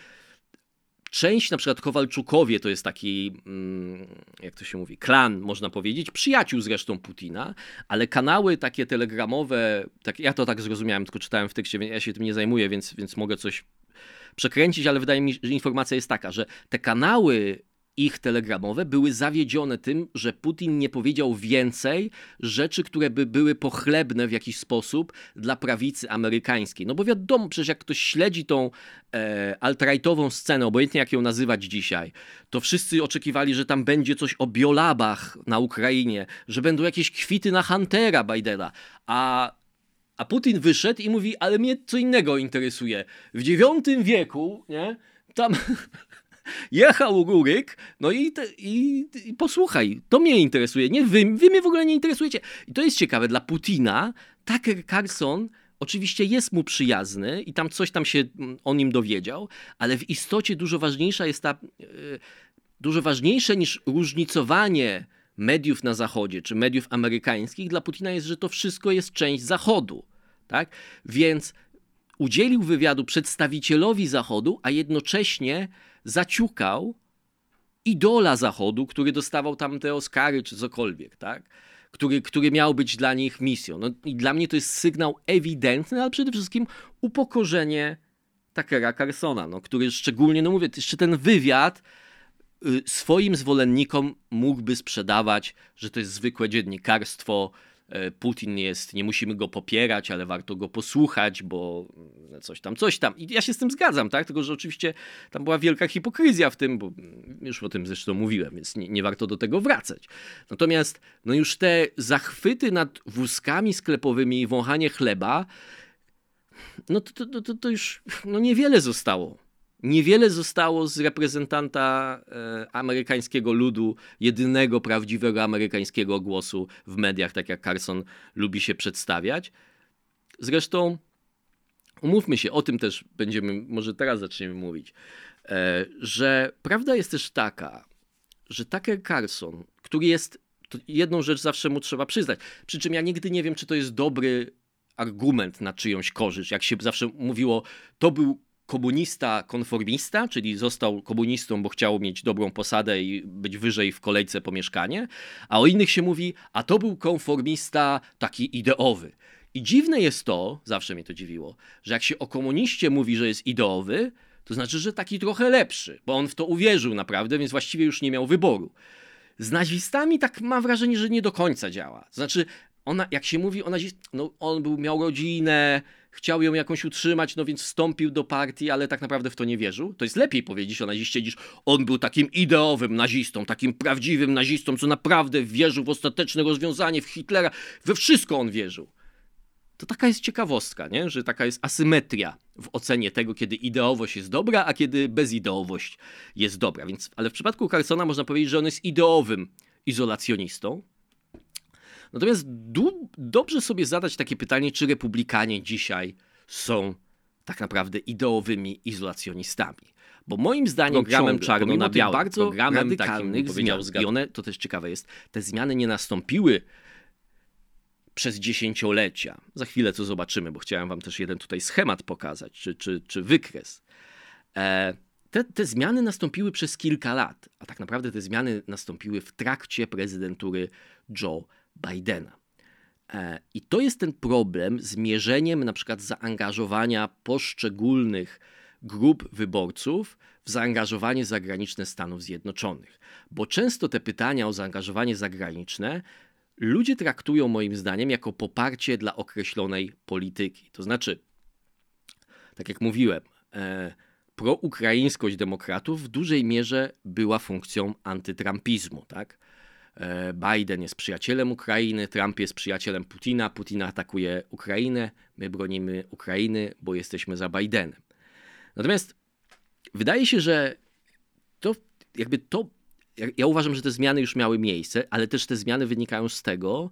A: część, na przykład Kowalczukowie, to jest taki, mm, jak to się mówi, klan, można powiedzieć, przyjaciół zresztą Putina, ale kanały takie telegramowe, tak, ja to tak zrozumiałem, tylko czytałem w tekście, ja się tym nie zajmuję, więc, więc mogę coś przekręcić, ale wydaje mi się, że informacja jest taka, że te kanały ich telegramowe były zawiedzione tym, że Putin nie powiedział więcej rzeczy, które by były pochlebne w jakiś sposób dla prawicy amerykańskiej. No bo wiadomo, przecież jak ktoś śledzi tą e, alt-rightową scenę, obojętnie jak ją nazywać dzisiaj, to wszyscy oczekiwali, że tam będzie coś o biolabach na Ukrainie, że będą jakieś kwity na Huntera Bidena, a a Putin wyszedł i mówi, ale mnie co innego interesuje. W IX wieku, nie, tam jechał Ruryk, no i, te, i, i, posłuchaj, to mnie interesuje, nie wy, wy mnie w ogóle nie interesujecie. I to jest ciekawe, dla Putina Tucker Carlson oczywiście jest mu przyjazny i tam coś tam się mm, o nim dowiedział, ale w istocie dużo ważniejsza jest ta, yy, dużo ważniejsze niż różnicowanie mediów na Zachodzie, czy mediów amerykańskich, dla Putina jest, że to wszystko jest część Zachodu. Tak? Więc udzielił wywiadu przedstawicielowi Zachodu, a jednocześnie zaciukał idola Zachodu, który dostawał tam te Oscary czy cokolwiek, tak? Który, który miał być dla nich misją. No i dla mnie to jest sygnał ewidentny, ale przede wszystkim upokorzenie Takera Carsona, no, który szczególnie, no mówię, jeszcze ten wywiad y, swoim zwolennikom mógłby sprzedawać, że to jest zwykłe dziennikarstwo, Putin jest, nie musimy go popierać, ale warto go posłuchać, bo coś tam, coś tam. I ja się z tym zgadzam, tak? Tylko, że oczywiście tam była wielka hipokryzja w tym, bo już o tym zresztą mówiłem, więc nie, nie warto do tego wracać. Natomiast no już te zachwyty nad wózkami sklepowymi i wąchanie chleba, no to, to, to, to już no niewiele zostało Niewiele zostało z reprezentanta e, amerykańskiego ludu, jedynego prawdziwego amerykańskiego głosu w mediach, tak jak Carson lubi się przedstawiać. Zresztą, umówmy się, o tym też będziemy, może teraz zaczniemy mówić, e, że prawda jest też taka, że Tucker Carlson, który jest, jedną rzecz zawsze mu trzeba przyznać, przy czym ja nigdy nie wiem, czy to jest dobry argument na czyjąś korzyść. Jak się zawsze mówiło, to był komunista konformista, czyli został komunistą, bo chciał mieć dobrą posadę i być wyżej w kolejce po mieszkanie, a o innych się mówi, a to był konformista taki ideowy. I dziwne jest to, zawsze mnie to dziwiło, że jak się o komuniście mówi, że jest ideowy, to znaczy, że taki trochę lepszy, bo on w to uwierzył naprawdę, więc właściwie już nie miał wyboru. Z nazistami tak mam wrażenie, że nie do końca działa. Znaczy, ona, jak się mówi o nazistach, no on był, miał rodzinę, chciał ją jakąś utrzymać, no więc wstąpił do partii, ale tak naprawdę w to nie wierzył. To jest lepiej powiedzieć o naziście niż on był takim ideowym nazistą, takim prawdziwym nazistą, co naprawdę wierzył w ostateczne rozwiązanie, w Hitlera, we wszystko on wierzył. to taka jest ciekawostka, nie? że taka jest asymetria w ocenie tego, kiedy ideowość jest dobra, a kiedy bezideowość jest dobra. Więc, ale w przypadku Carsona można powiedzieć, że on jest ideowym izolacjonistą. Natomiast dobrze sobie zadać takie pytanie, czy republikanie dzisiaj są tak naprawdę ideowymi izolacjonistami. Bo moim zdaniem programem czarno na białym, bardzo programem radykalnych zmian, i one, to też ciekawe jest, te zmiany nie nastąpiły przez dziesięciolecia. Za chwilę to zobaczymy, bo chciałem wam też jeden tutaj schemat pokazać, czy, czy, czy wykres. E, te, te zmiany nastąpiły przez kilka lat, a tak naprawdę te zmiany nastąpiły w trakcie prezydentury Joe Bidena. E, I to jest ten problem z mierzeniem na przykład zaangażowania poszczególnych grup wyborców w zaangażowanie zagraniczne Stanów Zjednoczonych. Bo często te pytania o zaangażowanie zagraniczne ludzie traktują moim zdaniem jako poparcie dla określonej polityki. To znaczy, tak jak mówiłem, e, proukraińskość demokratów w dużej mierze była funkcją antytrampizmu. Tak? E, Biden jest przyjacielem Ukrainy, Trump jest przyjacielem Putina, Putin atakuje Ukrainę, my bronimy Ukrainy, bo jesteśmy za Bidenem. Natomiast wydaje się, że to jakby to ja uważam, że te zmiany już miały miejsce, ale też te zmiany wynikają z tego,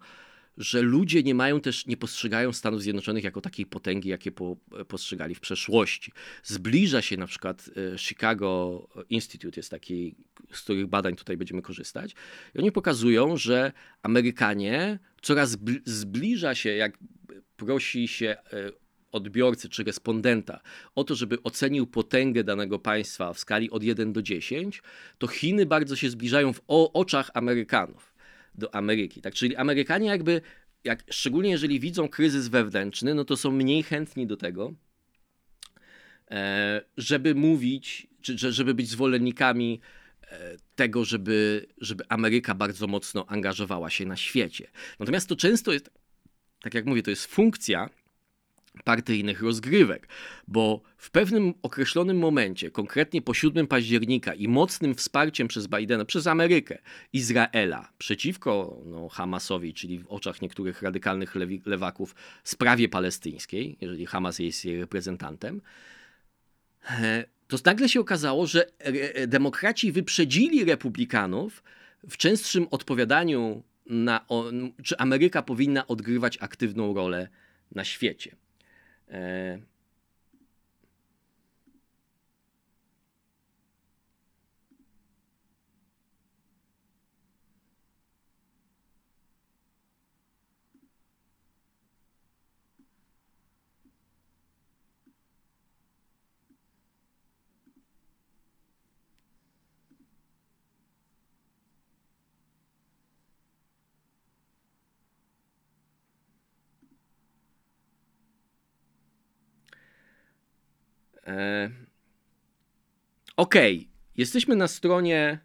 A: że ludzie nie mają też, nie postrzegają Stanów Zjednoczonych jako takiej potęgi, jakie po, postrzegali w przeszłości. Zbliża się na przykład e, Chicago Institute, jest taki, z których badań tutaj będziemy korzystać. I oni pokazują, że Amerykanie coraz zbliża się, jak prosi się e, odbiorcy czy respondenta o to, żeby ocenił potęgę danego państwa w skali od 1 do 10, to Chiny bardzo się zbliżają w oczach Amerykanów do Ameryki. Tak? Czyli Amerykanie jakby, jak, szczególnie jeżeli widzą kryzys wewnętrzny, no to są mniej chętni do tego, e, żeby mówić, czy żeby być zwolennikami e, tego, żeby, żeby Ameryka bardzo mocno angażowała się na świecie. Natomiast to często jest, tak jak mówię, to jest funkcja partyjnych rozgrywek, bo w pewnym określonym momencie, konkretnie po 7 października i mocnym wsparciem przez Bidena, przez Amerykę, Izraela przeciwko no, Hamasowi, czyli w oczach niektórych radykalnych lewi, lewaków, sprawie palestyńskiej, jeżeli Hamas jest jej reprezentantem, to nagle się okazało, że demokraci wyprzedzili republikanów w częstszym odpowiadaniu na, czy Ameryka powinna odgrywać aktywną rolę na świecie. E, E... Okej, okay. jesteśmy na stronie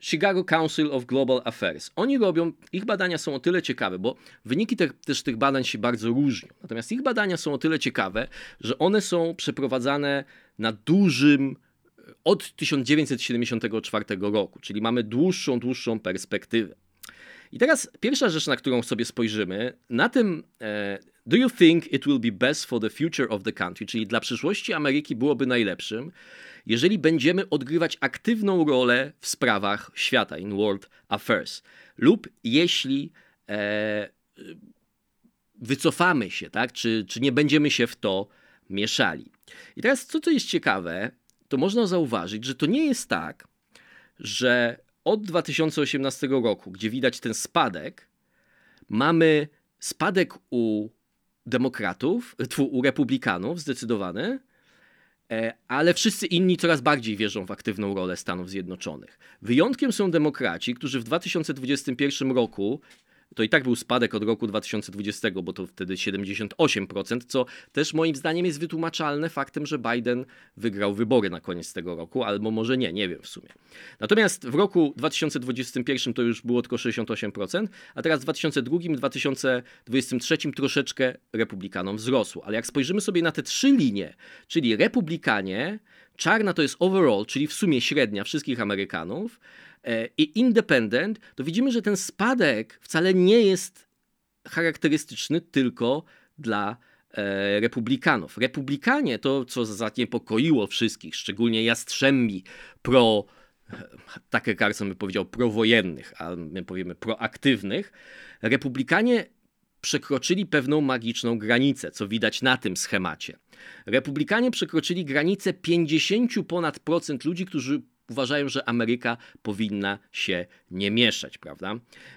A: Chicago Council of Global Affairs. Oni robią, ich badania są o tyle ciekawe, bo wyniki te, też tych badań się bardzo różnią. Natomiast ich badania są o tyle ciekawe, że one są przeprowadzane na dużym, od 1974 roku, czyli mamy dłuższą, dłuższą perspektywę. I teraz pierwsza rzecz, na którą sobie spojrzymy, na tym e, Do you think it will be best for the future of the country, czyli dla przyszłości Ameryki byłoby najlepszym, jeżeli będziemy odgrywać aktywną rolę w sprawach świata, in world affairs, lub jeśli e, wycofamy się, tak, czy, czy nie będziemy się w to mieszali. I teraz, co to jest ciekawe, to można zauważyć, że to nie jest tak, że od 2018 roku, gdzie widać ten spadek, mamy spadek u demokratów, u republikanów zdecydowany, e, ale wszyscy inni coraz bardziej wierzą w aktywną rolę Stanów Zjednoczonych. Wyjątkiem są demokraci, którzy w 2021 roku to i tak był spadek od roku 2020, bo to wtedy 78%, co też moim zdaniem jest wytłumaczalne faktem, że Biden wygrał wybory na koniec tego roku, albo może nie, nie wiem w sumie. Natomiast w roku 2021 to już było tylko 68%, a teraz w 2002 2023 troszeczkę republikanom wzrosło. Ale jak spojrzymy sobie na te trzy linie, czyli republikanie, czarna to jest overall, czyli w sumie średnia wszystkich Amerykanów, i independent, to widzimy, że ten spadek wcale nie jest charakterystyczny tylko dla e, republikanów. Republikanie to, co zaniepokoiło wszystkich, szczególnie jastrzębi pro, takie Carson by powiedział prowojennych, a my powiemy proaktywnych, republikanie przekroczyli pewną magiczną granicę, co widać na tym schemacie. Republikanie przekroczyli granicę 50 ponad procent ludzi, którzy uważają, że Ameryka powinna się nie mieszać, prawda?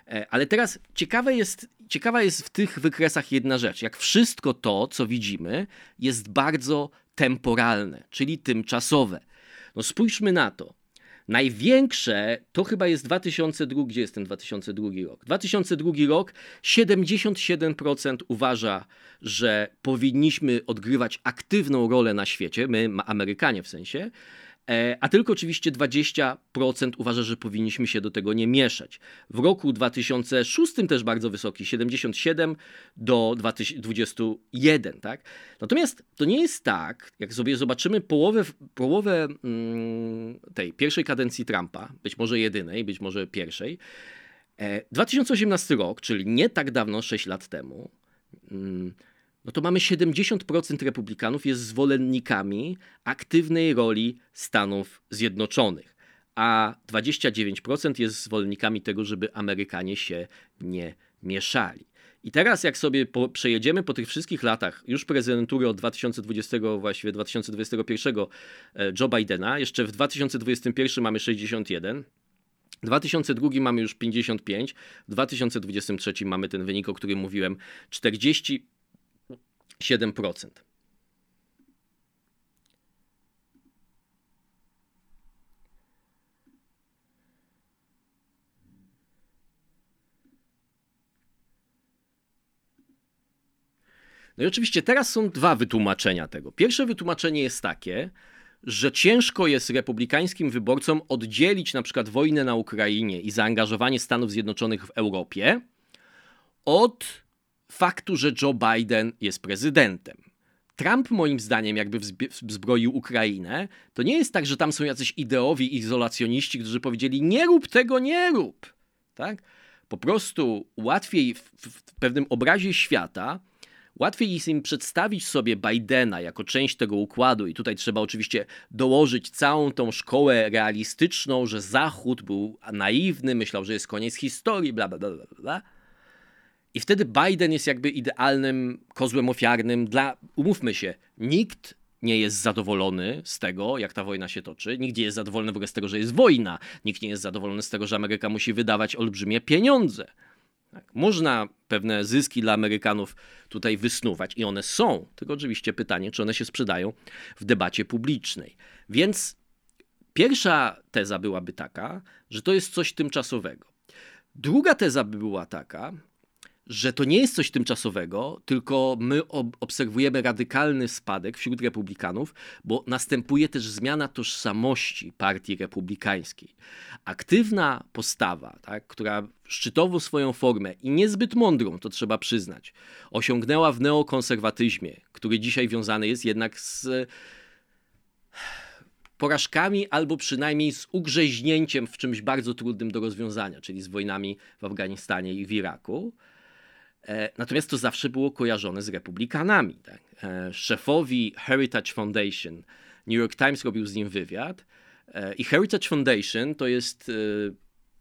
A: E, ale teraz ciekawe jest, ciekawa jest w tych wykresach jedna rzecz. Jak wszystko to, co widzimy, jest bardzo temporalne, czyli tymczasowe. No spójrzmy na to. Największe to chyba jest 2002, gdzie jest ten 2002 rok? 2002 rok 77% uważa, że powinniśmy odgrywać aktywną rolę na świecie, my Amerykanie w sensie, a tylko oczywiście 20% uważa, że powinniśmy się do tego nie mieszać. W roku 2006 też bardzo wysoki, 77 do 21. Tak? Natomiast to nie jest tak, jak sobie zobaczymy połowę, połowę mm, tej pierwszej kadencji Trumpa, być może jedynej, być może pierwszej, 2018 e, rok, czyli nie tak dawno, 6 lat temu, mm, no to mamy 70% republikanów jest zwolennikami aktywnej roli Stanów Zjednoczonych, a 29% jest zwolennikami tego, żeby Amerykanie się nie mieszali. I teraz jak sobie po, przejedziemy po tych wszystkich latach już prezydentury od 2020, właściwie 2021 e, Joe Bidena, jeszcze w 2021 mamy 61, w 2002 mamy już 55, w 2023 mamy ten wynik, o którym mówiłem, 40 7%. No i oczywiście teraz są dwa wytłumaczenia tego. Pierwsze wytłumaczenie jest takie, że ciężko jest republikańskim wyborcom oddzielić na przykład wojnę na Ukrainie i zaangażowanie Stanów Zjednoczonych w Europie od faktu, że Joe Biden jest prezydentem. Trump, moim zdaniem, jakby wzbroił Ukrainę, to nie jest tak, że tam są jacyś ideowi izolacjoniści, którzy powiedzieli: nie rób tego, nie rób. Tak? Po prostu łatwiej w, w pewnym obrazie świata, łatwiej jest im przedstawić sobie Bidena jako część tego układu, i tutaj trzeba oczywiście dołożyć całą tą szkołę realistyczną, że Zachód był naiwny, myślał, że jest koniec historii, bla, bla, bla, bla. I wtedy Biden jest jakby idealnym kozłem ofiarnym dla, umówmy się, nikt nie jest zadowolony z tego, jak ta wojna się toczy. Nikt nie jest zadowolony w ogóle z tego, że jest wojna. Nikt nie jest zadowolony z tego, że Ameryka musi wydawać olbrzymie pieniądze. Tak. Można pewne zyski dla Amerykanów tutaj wysnuwać i one są. Tylko oczywiście pytanie, czy one się sprzedają w debacie publicznej. Więc pierwsza teza byłaby taka, że to jest coś tymczasowego. Druga teza by była taka, że to nie jest coś tymczasowego, tylko my ob obserwujemy radykalny spadek wśród republikanów, bo następuje też zmiana tożsamości partii republikańskiej. Aktywna postawa, tak, która szczytowo swoją formę i niezbyt mądrą, to trzeba przyznać, osiągnęła w neokonserwatyzmie, który dzisiaj wiązany jest jednak z porażkami albo przynajmniej z ugrzeźnięciem w czymś bardzo trudnym do rozwiązania, czyli z wojnami w Afganistanie i w Iraku natomiast to zawsze było kojarzone z republikanami. Tak? E, szefowi Heritage Foundation New York Times robił z nim wywiad e, i Heritage Foundation to jest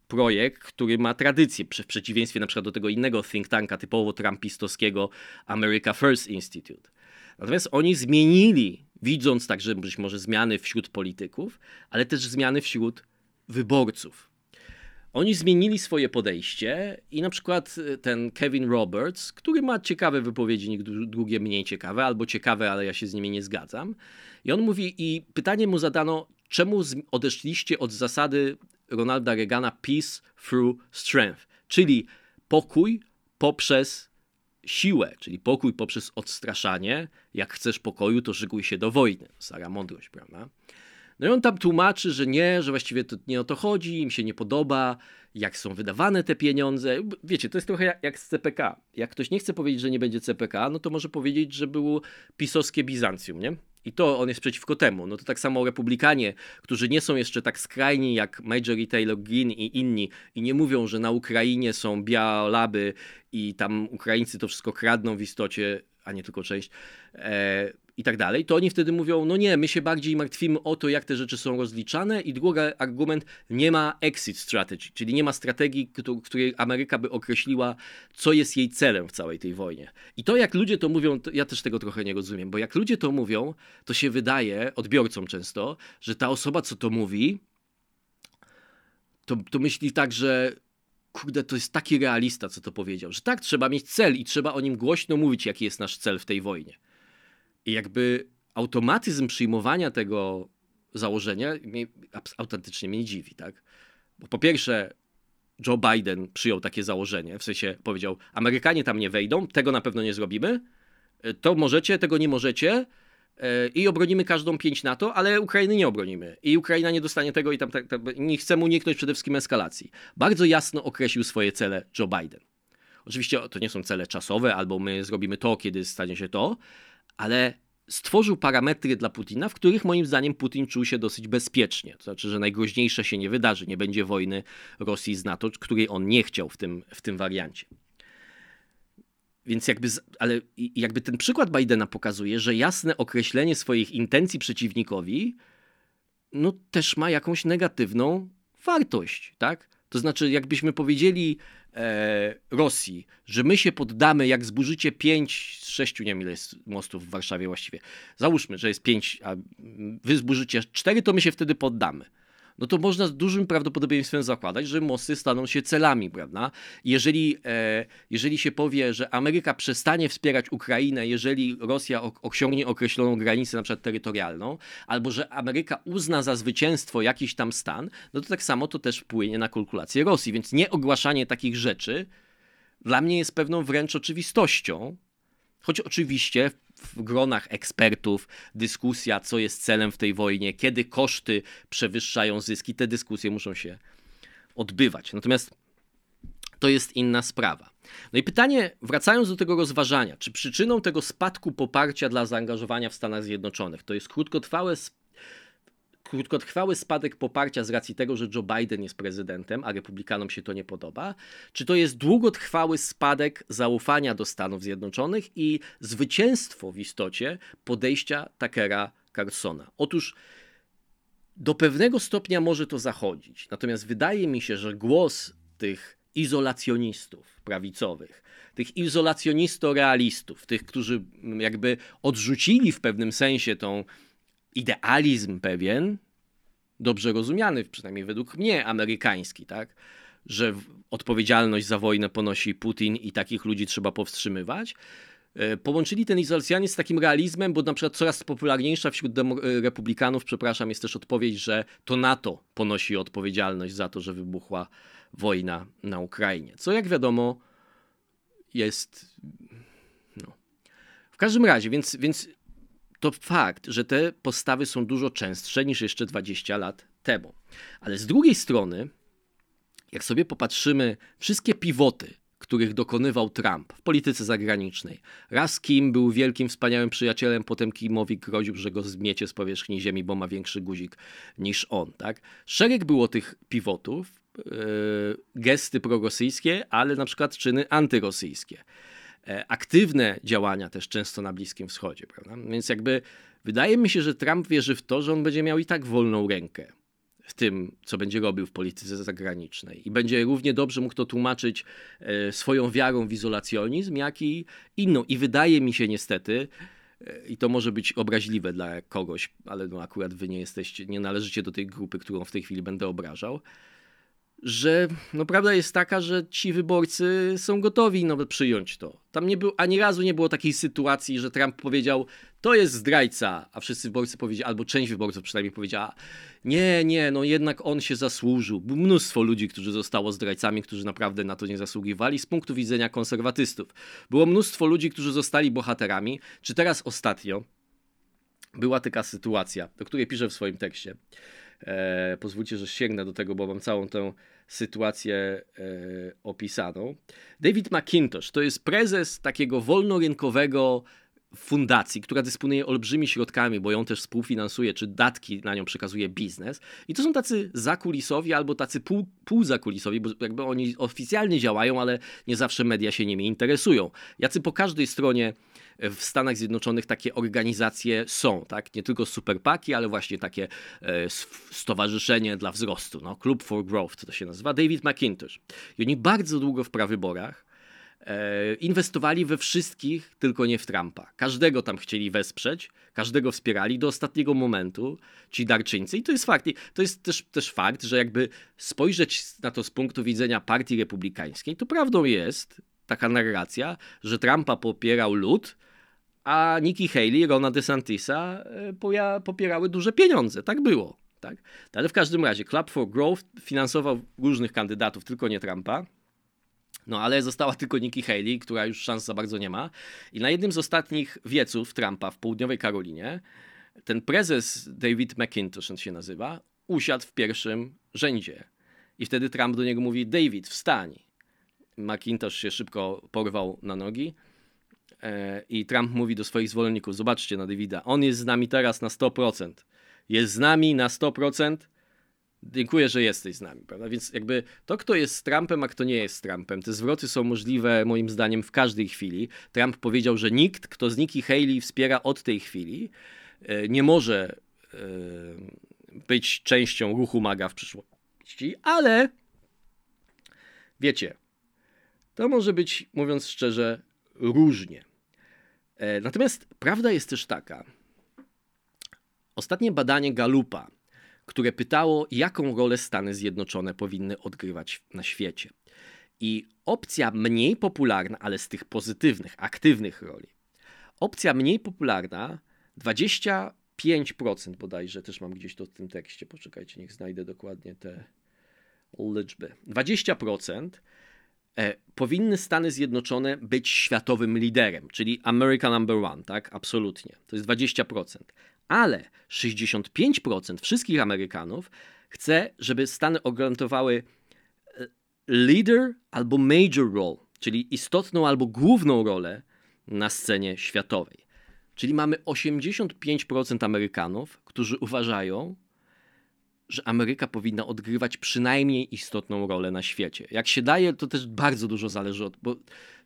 A: projekt, który ma tradycję, w przeciwieństwie na przykład do tego innego think tanka typowo trumpistowskiego America First Institute. Natomiast oni zmienili, widząc także być może zmiany wśród polityków, ale też zmiany wśród wyborców. Oni zmienili swoje podejście i na przykład y, ten Kevin Roberts, który ma ciekawe wypowiedzi, drugie mniej ciekawe, albo ciekawe, ale ja się z nimi nie zgadzam. I on mówi, i pytanie mu zadano, czemu odeszliście od zasady Ronalda Reagana peace through strength, czyli pokój poprzez siłę, czyli pokój poprzez odstraszanie. Jak chcesz pokoju, to szykuj się do wojny. Stara mądrość, prawda? No i on tam tłumaczy, że nie, że właściwie to nie o to chodzi, im się nie podoba, jak są wydawane te pieniądze. Wiecie, to jest trochę jak z CPK. Jak ktoś nie chce powiedzieć, że nie będzie CPK, no to może powiedzieć, że było pisowskie Bizancjum, nie? I to on jest przeciwko temu. No to tak samo republikanie, którzy nie są jeszcze tak skrajni jak Major Taylor Green i inni i nie mówią, że na Ukrainie są bialaby i tam Ukraińcy to wszystko kradną w istocie, a nie tylko część, e, i tak dalej, to oni wtedy mówią, no nie, my się bardziej martwimy o to, jak te rzeczy są rozliczane i drugi argument, nie ma exit strategy, czyli nie ma strategii, w której Ameryka by określiła, co jest jej celem w całej tej wojnie. I to, jak ludzie to mówią, to ja też tego trochę nie rozumiem, bo jak ludzie to mówią, to się wydaje, odbiorcom często, że ta osoba, co to mówi, to, to myśli tak, że kurde, to jest taki realista, co to powiedział, że tak, trzeba mieć cel i trzeba o nim głośno mówić, jaki jest nasz cel w tej wojnie. I jakby automatyzm przyjmowania tego założenia mnie, autentycznie mnie dziwi, tak? Bo po pierwsze, Joe Biden przyjął takie założenie, w sensie powiedział, Amerykanie tam nie wejdą, tego na pewno nie zrobimy, to możecie, tego nie możecie e, i obronimy każdą pięć NATO, ale Ukrainy nie obronimy. I Ukraina nie dostanie tego i tam, tak, tak, nie chcemy uniknąć przede wszystkim eskalacji. Bardzo jasno określił swoje cele Joe Biden. Oczywiście to nie są cele czasowe, albo my zrobimy to, kiedy stanie się to, ale stworzył parametry dla Putina, w których moim zdaniem Putin czuł się dosyć bezpiecznie. To znaczy, że najgroźniejsze się nie wydarzy, nie będzie wojny Rosji z NATO, której on nie chciał w tym, w tym wariancie. Więc jakby, ale jakby ten przykład Bidena pokazuje, że jasne określenie swoich intencji przeciwnikowi, no też ma jakąś negatywną wartość, tak? To znaczy, jakbyśmy powiedzieli Rosji, że my się poddamy, jak zburzycie 5 z 6, nie wiem ile jest mostów w Warszawie właściwie. Załóżmy, że jest 5, a wy zburzycie 4, to my się wtedy poddamy no to można z dużym prawdopodobieństwem zakładać, że mosty staną się celami, prawda? Jeżeli, e, jeżeli się powie, że Ameryka przestanie wspierać Ukrainę, jeżeli Rosja osiągnie określoną granicę, na przykład terytorialną, albo że Ameryka uzna za zwycięstwo jakiś tam stan, no to tak samo to też wpłynie na kalkulację Rosji. Więc nie ogłaszanie takich rzeczy dla mnie jest pewną wręcz oczywistością, Choć oczywiście w gronach ekspertów dyskusja, co jest celem w tej wojnie, kiedy koszty przewyższają zyski, te dyskusje muszą się odbywać. Natomiast to jest inna sprawa. No i pytanie, wracając do tego rozważania, czy przyczyną tego spadku poparcia dla zaangażowania w Stanach Zjednoczonych to jest krótkotrwałe krótkotrwały spadek poparcia z racji tego, że Joe Biden jest prezydentem, a republikanom się to nie podoba? Czy to jest długotrwały spadek zaufania do Stanów Zjednoczonych i zwycięstwo w istocie podejścia Takera Carlsona? Otóż do pewnego stopnia może to zachodzić, natomiast wydaje mi się, że głos tych izolacjonistów prawicowych, tych izolacjonisto-realistów, tych, którzy jakby odrzucili w pewnym sensie tą idealizm pewien, dobrze rozumiany, przynajmniej według mnie, amerykański, tak? że odpowiedzialność za wojnę ponosi Putin i takich ludzi trzeba powstrzymywać. E, połączyli ten izolacjonizm z takim realizmem, bo na przykład coraz popularniejsza wśród e, republikanów, przepraszam, jest też odpowiedź, że to NATO ponosi odpowiedzialność za to, że wybuchła wojna na Ukrainie. Co jak wiadomo jest. No. W każdym razie, więc, więc to fakt, że te postawy są dużo częstsze niż jeszcze 20 lat temu. Ale z drugiej strony, jak sobie popatrzymy, wszystkie pivoty, których dokonywał Trump w polityce zagranicznej. Raz Kim był wielkim, wspaniałym przyjacielem, potem Kimowi groził, że go zmiecie z powierzchni ziemi, bo ma większy guzik niż on. Tak? Szereg było tych pivotów, yy, gesty prorosyjskie, ale na przykład czyny antyrosyjskie. E, aktywne działania też często na Bliskim Wschodzie, prawda? Więc jakby wydaje mi się, że Trump wierzy w to, że on będzie miał i tak wolną rękę w tym, co będzie robił w polityce zagranicznej. I będzie równie dobrze mógł to tłumaczyć e, swoją wiarą w izolacjonizm, jak i inną. I wydaje mi się niestety, e, i to może być obraźliwe dla kogoś, ale no akurat wy nie jesteście, nie należycie do tej grupy, którą w tej chwili będę obrażał, że no prawda jest taka, że ci wyborcy są gotowi nawet przyjąć to. Tam nie było, ani razu nie było takiej sytuacji, że Trump powiedział, to jest zdrajca, a wszyscy wyborcy powiedzieli, albo część wyborców przynajmniej powiedziała, nie, nie, no jednak on się zasłużył. Było mnóstwo ludzi, którzy zostało zdrajcami, którzy naprawdę na to nie zasługiwali z punktu widzenia konserwatystów. Było mnóstwo ludzi, którzy zostali bohaterami. Czy teraz ostatnio była taka sytuacja, do której piszę w swoim tekście. E, pozwólcie, że sięgnę do tego, bo mam całą tę sytuację e, opisaną. David McIntosh to jest prezes takiego wolnorynkowego fundacji, która dysponuje olbrzymimi środkami, bo ją też współfinansuje, czy datki na nią przekazuje biznes. I to są tacy zakulisowi albo tacy pół, półzakulisowi, bo jakby oni oficjalnie działają, ale nie zawsze media się nimi interesują. Jacy po każdej stronie w Stanach Zjednoczonych takie organizacje są, tak? Nie tylko superpaki, ale właśnie takie e, stowarzyszenie dla wzrostu, no, Club for Growth to się nazywa, David McIntosh. I oni bardzo długo w prawyborach e, inwestowali we wszystkich, tylko nie w Trumpa. Każdego tam chcieli wesprzeć, każdego wspierali do ostatniego momentu ci darczyńcy. I to jest fakt. I to jest też, też fakt, że jakby spojrzeć na to z punktu widzenia partii republikańskiej, to prawdą jest taka narracja, że Trumpa popierał lud, a Nikki Haley, Rona DeSantisa e, popierały duże pieniądze. Tak było. Tak? Ale w każdym razie Club for Growth finansował różnych kandydatów, tylko nie Trumpa. No ale została tylko Nikki Haley, która już szans za bardzo nie ma. I na jednym z ostatnich wieców Trumpa w południowej Karolinie ten prezes David McIntosh, on się nazywa, usiadł w pierwszym rzędzie. I wtedy Trump do niego mówi: David, wstań. McIntosh się szybko porwał na nogi. I Trump mówi do swoich zwolenników: Zobaczcie na Davida, on jest z nami teraz na 100%. Jest z nami na 100%. Dziękuję, że jesteś z nami, prawda? Więc jakby to, kto jest z Trumpem, a kto nie jest z Trumpem, te zwroty są możliwe moim zdaniem w każdej chwili. Trump powiedział, że nikt, kto z Nikki Haley wspiera od tej chwili, e, nie może e, być częścią ruchu MAGA w przyszłości, ale wiecie, to może być, mówiąc szczerze, różnie. E, natomiast prawda jest też taka. Ostatnie badanie Galupa, które pytało, jaką rolę Stany Zjednoczone powinny odgrywać na świecie. I opcja mniej popularna, ale z tych pozytywnych, aktywnych roli. Opcja mniej popularna 25% bodajże, też mam gdzieś to w tym tekście, poczekajcie, niech znajdę dokładnie te liczby. 20% E, powinny Stany Zjednoczone być światowym liderem, czyli America number one, tak? Absolutnie. To jest 20%. Ale 65% wszystkich Amerykanów chce, żeby Stany ograntowały e, leader albo major role, czyli istotną albo główną rolę na scenie światowej. Czyli mamy 85% Amerykanów, którzy uważają, że Ameryka powinna odgrywać przynajmniej istotną rolę na świecie. Jak się daje, to też bardzo dużo zależy od, bo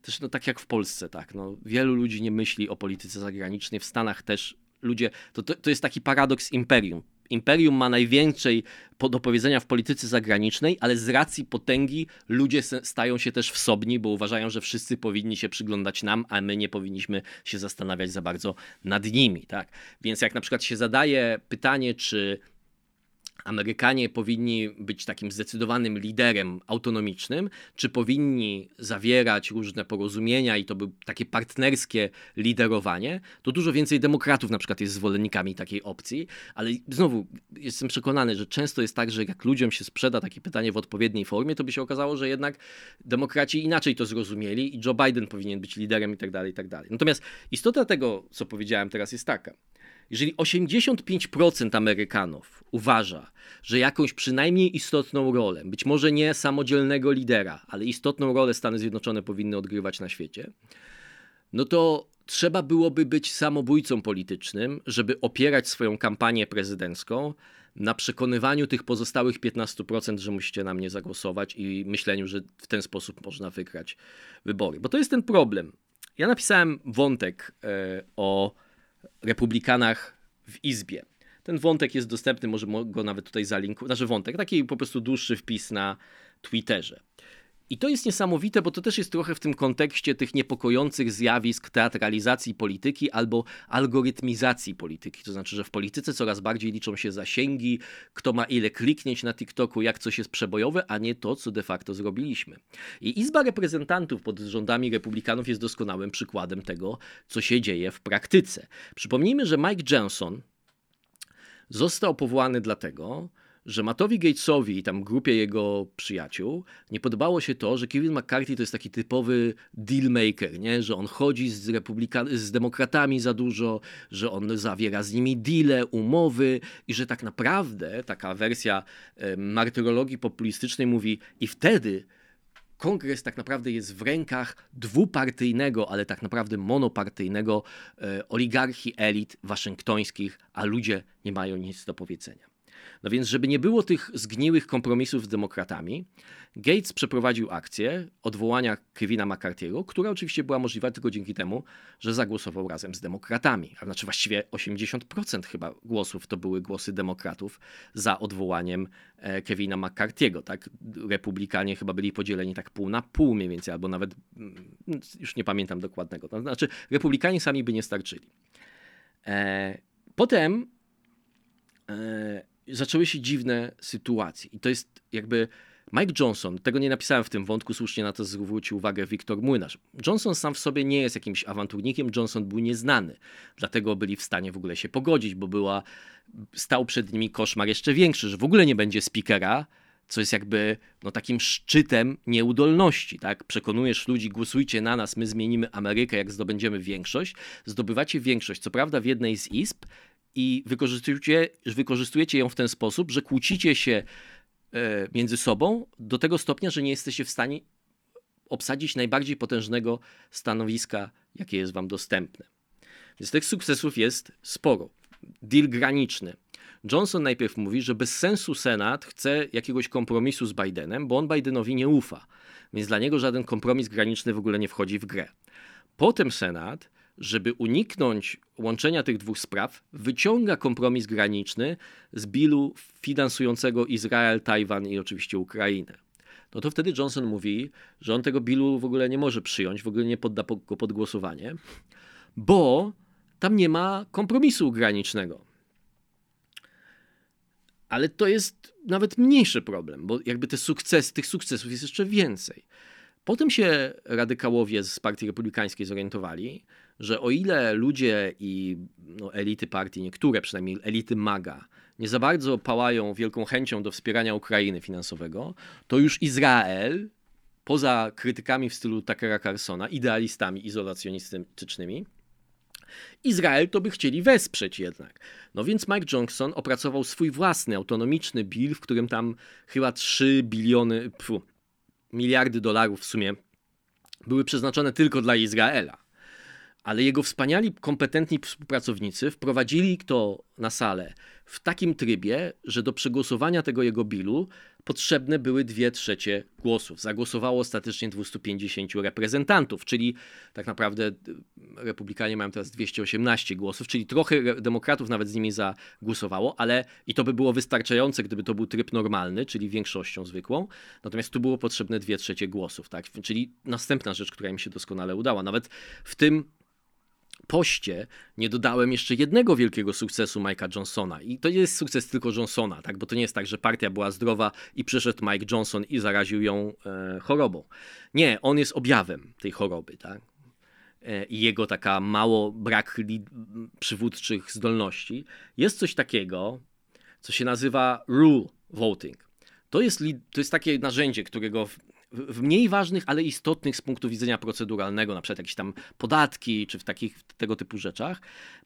A: też no, tak jak w Polsce, tak, no, wielu ludzi nie myśli o polityce zagranicznej, w Stanach też ludzie, to, to, to jest taki paradoks imperium. Imperium ma najwięcej do powiedzenia w polityce zagranicznej, ale z racji potęgi ludzie stają się też wsobni, bo uważają, że wszyscy powinni się przyglądać nam, a my nie powinniśmy się zastanawiać za bardzo nad nimi. Tak? Więc jak na przykład się zadaje pytanie, czy Amerykanie powinni być takim zdecydowanym liderem autonomicznym, czy powinni zawierać różne porozumienia i to by takie partnerskie liderowanie, to dużo więcej demokratów na przykład jest zwolennikami takiej opcji, ale znowu jestem przekonany, że często jest tak, że jak ludziom się sprzeda takie pytanie w odpowiedniej formie, to by się okazało, że jednak demokraci inaczej to zrozumieli i Joe Biden powinien być liderem i tak dalej, i tak dalej. Natomiast istota tego, co powiedziałem teraz jest taka. Jeżeli 85% Amerykanów uważa, że jakąś przynajmniej istotną rolę, być może nie samodzielnego lidera, ale istotną rolę Stany Zjednoczone powinny odgrywać na świecie, no to trzeba byłoby być samobójcą politycznym, żeby opierać swoją kampanię prezydencką na przekonywaniu tych pozostałych 15%, że musicie na mnie zagłosować i myśleniu, że w ten sposób można wygrać wybory. Bo to jest ten problem. Ja napisałem wątek e, o republikanach w Izbie. Ten wątek jest dostępny, może go nawet tutaj zalinkuję. Znaczy wątek, taki po prostu dłuższy wpis na Twitterze. I to jest niesamowite, bo to też jest trochę w tym kontekście tych niepokojących zjawisk teatralizacji polityki albo algorytmizacji polityki. To znaczy, że w polityce coraz bardziej liczą się zasięgi, kto ma ile kliknieć na TikToku, jak coś jest przebojowe, a nie to, co de facto zrobiliśmy. I Izba Reprezentantów pod rządami Republikanów jest doskonałym przykładem tego, co się dzieje w praktyce. Przypomnijmy, że Mike Johnson został powołany dlatego, że Mattowi Gatesowi i tam grupie jego przyjaciół nie podobało się to, że Kevin McCarthy to jest taki typowy dealmaker, nie? że on chodzi z, republikan- z demokratami za dużo, że on zawiera z nimi deale, umowy i że tak naprawdę taka wersja martyrologii populistycznej mówi i wtedy kongres tak naprawdę jest w rękach dwupartyjnego, ale tak naprawdę monopartyjnego e, oligarchii elit waszyngtońskich, a ludzie nie mają nic do powiedzenia. No więc, żeby nie było tych zgniłych kompromisów z demokratami, Gates przeprowadził akcję odwołania Kevina McCarthy'ego, która oczywiście była możliwa tylko dzięki temu, że zagłosował razem z demokratami. A znaczy właściwie 80% chyba głosów to były głosy demokratów za odwołaniem e, Kevina McCarthy'ego. Tak? Republikanie chyba byli podzieleni tak pół na pół mniej więcej, albo nawet mm, już nie pamiętam dokładnego. To znaczy republikanie sami by nie starczyli. E, potem e, zaczęły się dziwne sytuacje. I to jest jakby Mike Johnson, tego nie napisałem w tym wątku, słusznie na to zwrócił uwagę Wiktor Młynarz. Johnson sam w sobie nie jest jakimś awanturnikiem, Johnson był nieznany, dlatego byli w stanie w ogóle się pogodzić, bo była, stał przed nimi koszmar jeszcze większy, że w ogóle nie będzie speakera, co jest jakby no, takim szczytem nieudolności. Tak? Przekonujesz ludzi, głosujcie na nas, my zmienimy Amerykę, jak zdobędziemy większość. Zdobywacie większość, co prawda w jednej z izb, i wykorzystujecie, wykorzystujecie ją w ten sposób, że kłócicie się e, między sobą do tego stopnia, że nie jesteście w stanie obsadzić najbardziej potężnego stanowiska, jakie jest wam dostępne. Więc tych sukcesów jest sporo. Deal graniczny. Johnson najpierw mówi, że bez sensu Senat chce jakiegoś kompromisu z Bidenem, bo on Bidenowi nie ufa. Więc dla niego żaden kompromis graniczny w ogóle nie wchodzi w grę. Potem Senat żeby uniknąć łączenia tych dwóch spraw, wyciąga kompromis graniczny z bilu finansującego Izrael, Tajwan i oczywiście Ukrainę. No to wtedy Johnson mówi, że on tego bilu w ogóle nie może przyjąć, w ogóle nie podda go pod głosowanie, bo tam nie ma kompromisu granicznego. Ale to jest nawet mniejszy problem, bo jakby te sukcesy, tych sukcesów jest jeszcze więcej. Potem się radykałowie z Partii Republikańskiej zorientowali, że o ile ludzie i no, elity partii, niektóre przynajmniej elity MAGA, nie za bardzo pałają wielką chęcią do wspierania Ukrainy finansowego, to już Izrael, poza krytykami w stylu Tuckera Carsona, idealistami izolacjonistycznymi, Izrael to by chcieli wesprzeć jednak. No więc Mike Johnson opracował swój własny, autonomiczny bill, w którym tam chyba 3 biliony, pfu, miliardy dolarów w sumie były przeznaczone tylko dla Izraela ale jego wspaniali, kompetentni współpracownicy wprowadzili to na salę w takim trybie, że do przegłosowania tego jego bilu potrzebne były dwie trzecie głosów. Zagłosowało ostatecznie 250 reprezentantów, czyli tak naprawdę y, republikanie mają teraz 218 głosów, czyli trochę demokratów nawet z nimi zagłosowało, ale i to by było wystarczające, gdyby to był tryb normalny, czyli większością zwykłą. Natomiast tu było potrzebne dwie trzecie głosów, tak? Czyli następna rzecz, która im się doskonale udała. Nawet w tym poście nie dodałem jeszcze jednego wielkiego sukcesu Mike'a Johnsona. I to nie jest sukces tylko Johnsona, tak? bo to nie jest tak, że partia była zdrowa i przyszedł Mike Johnson i zaraził ją e, chorobą. Nie, on jest objawem tej choroby. Tak? E, I jego taka mało brak przywódczych zdolności. Jest coś takiego, co się nazywa rule voting. To jest, to jest takie narzędzie, którego mniej ważnych, ale istotnych z punktu widzenia proceduralnego, na przykład jakieś tam podatki, czy w takich tego typu rzeczach,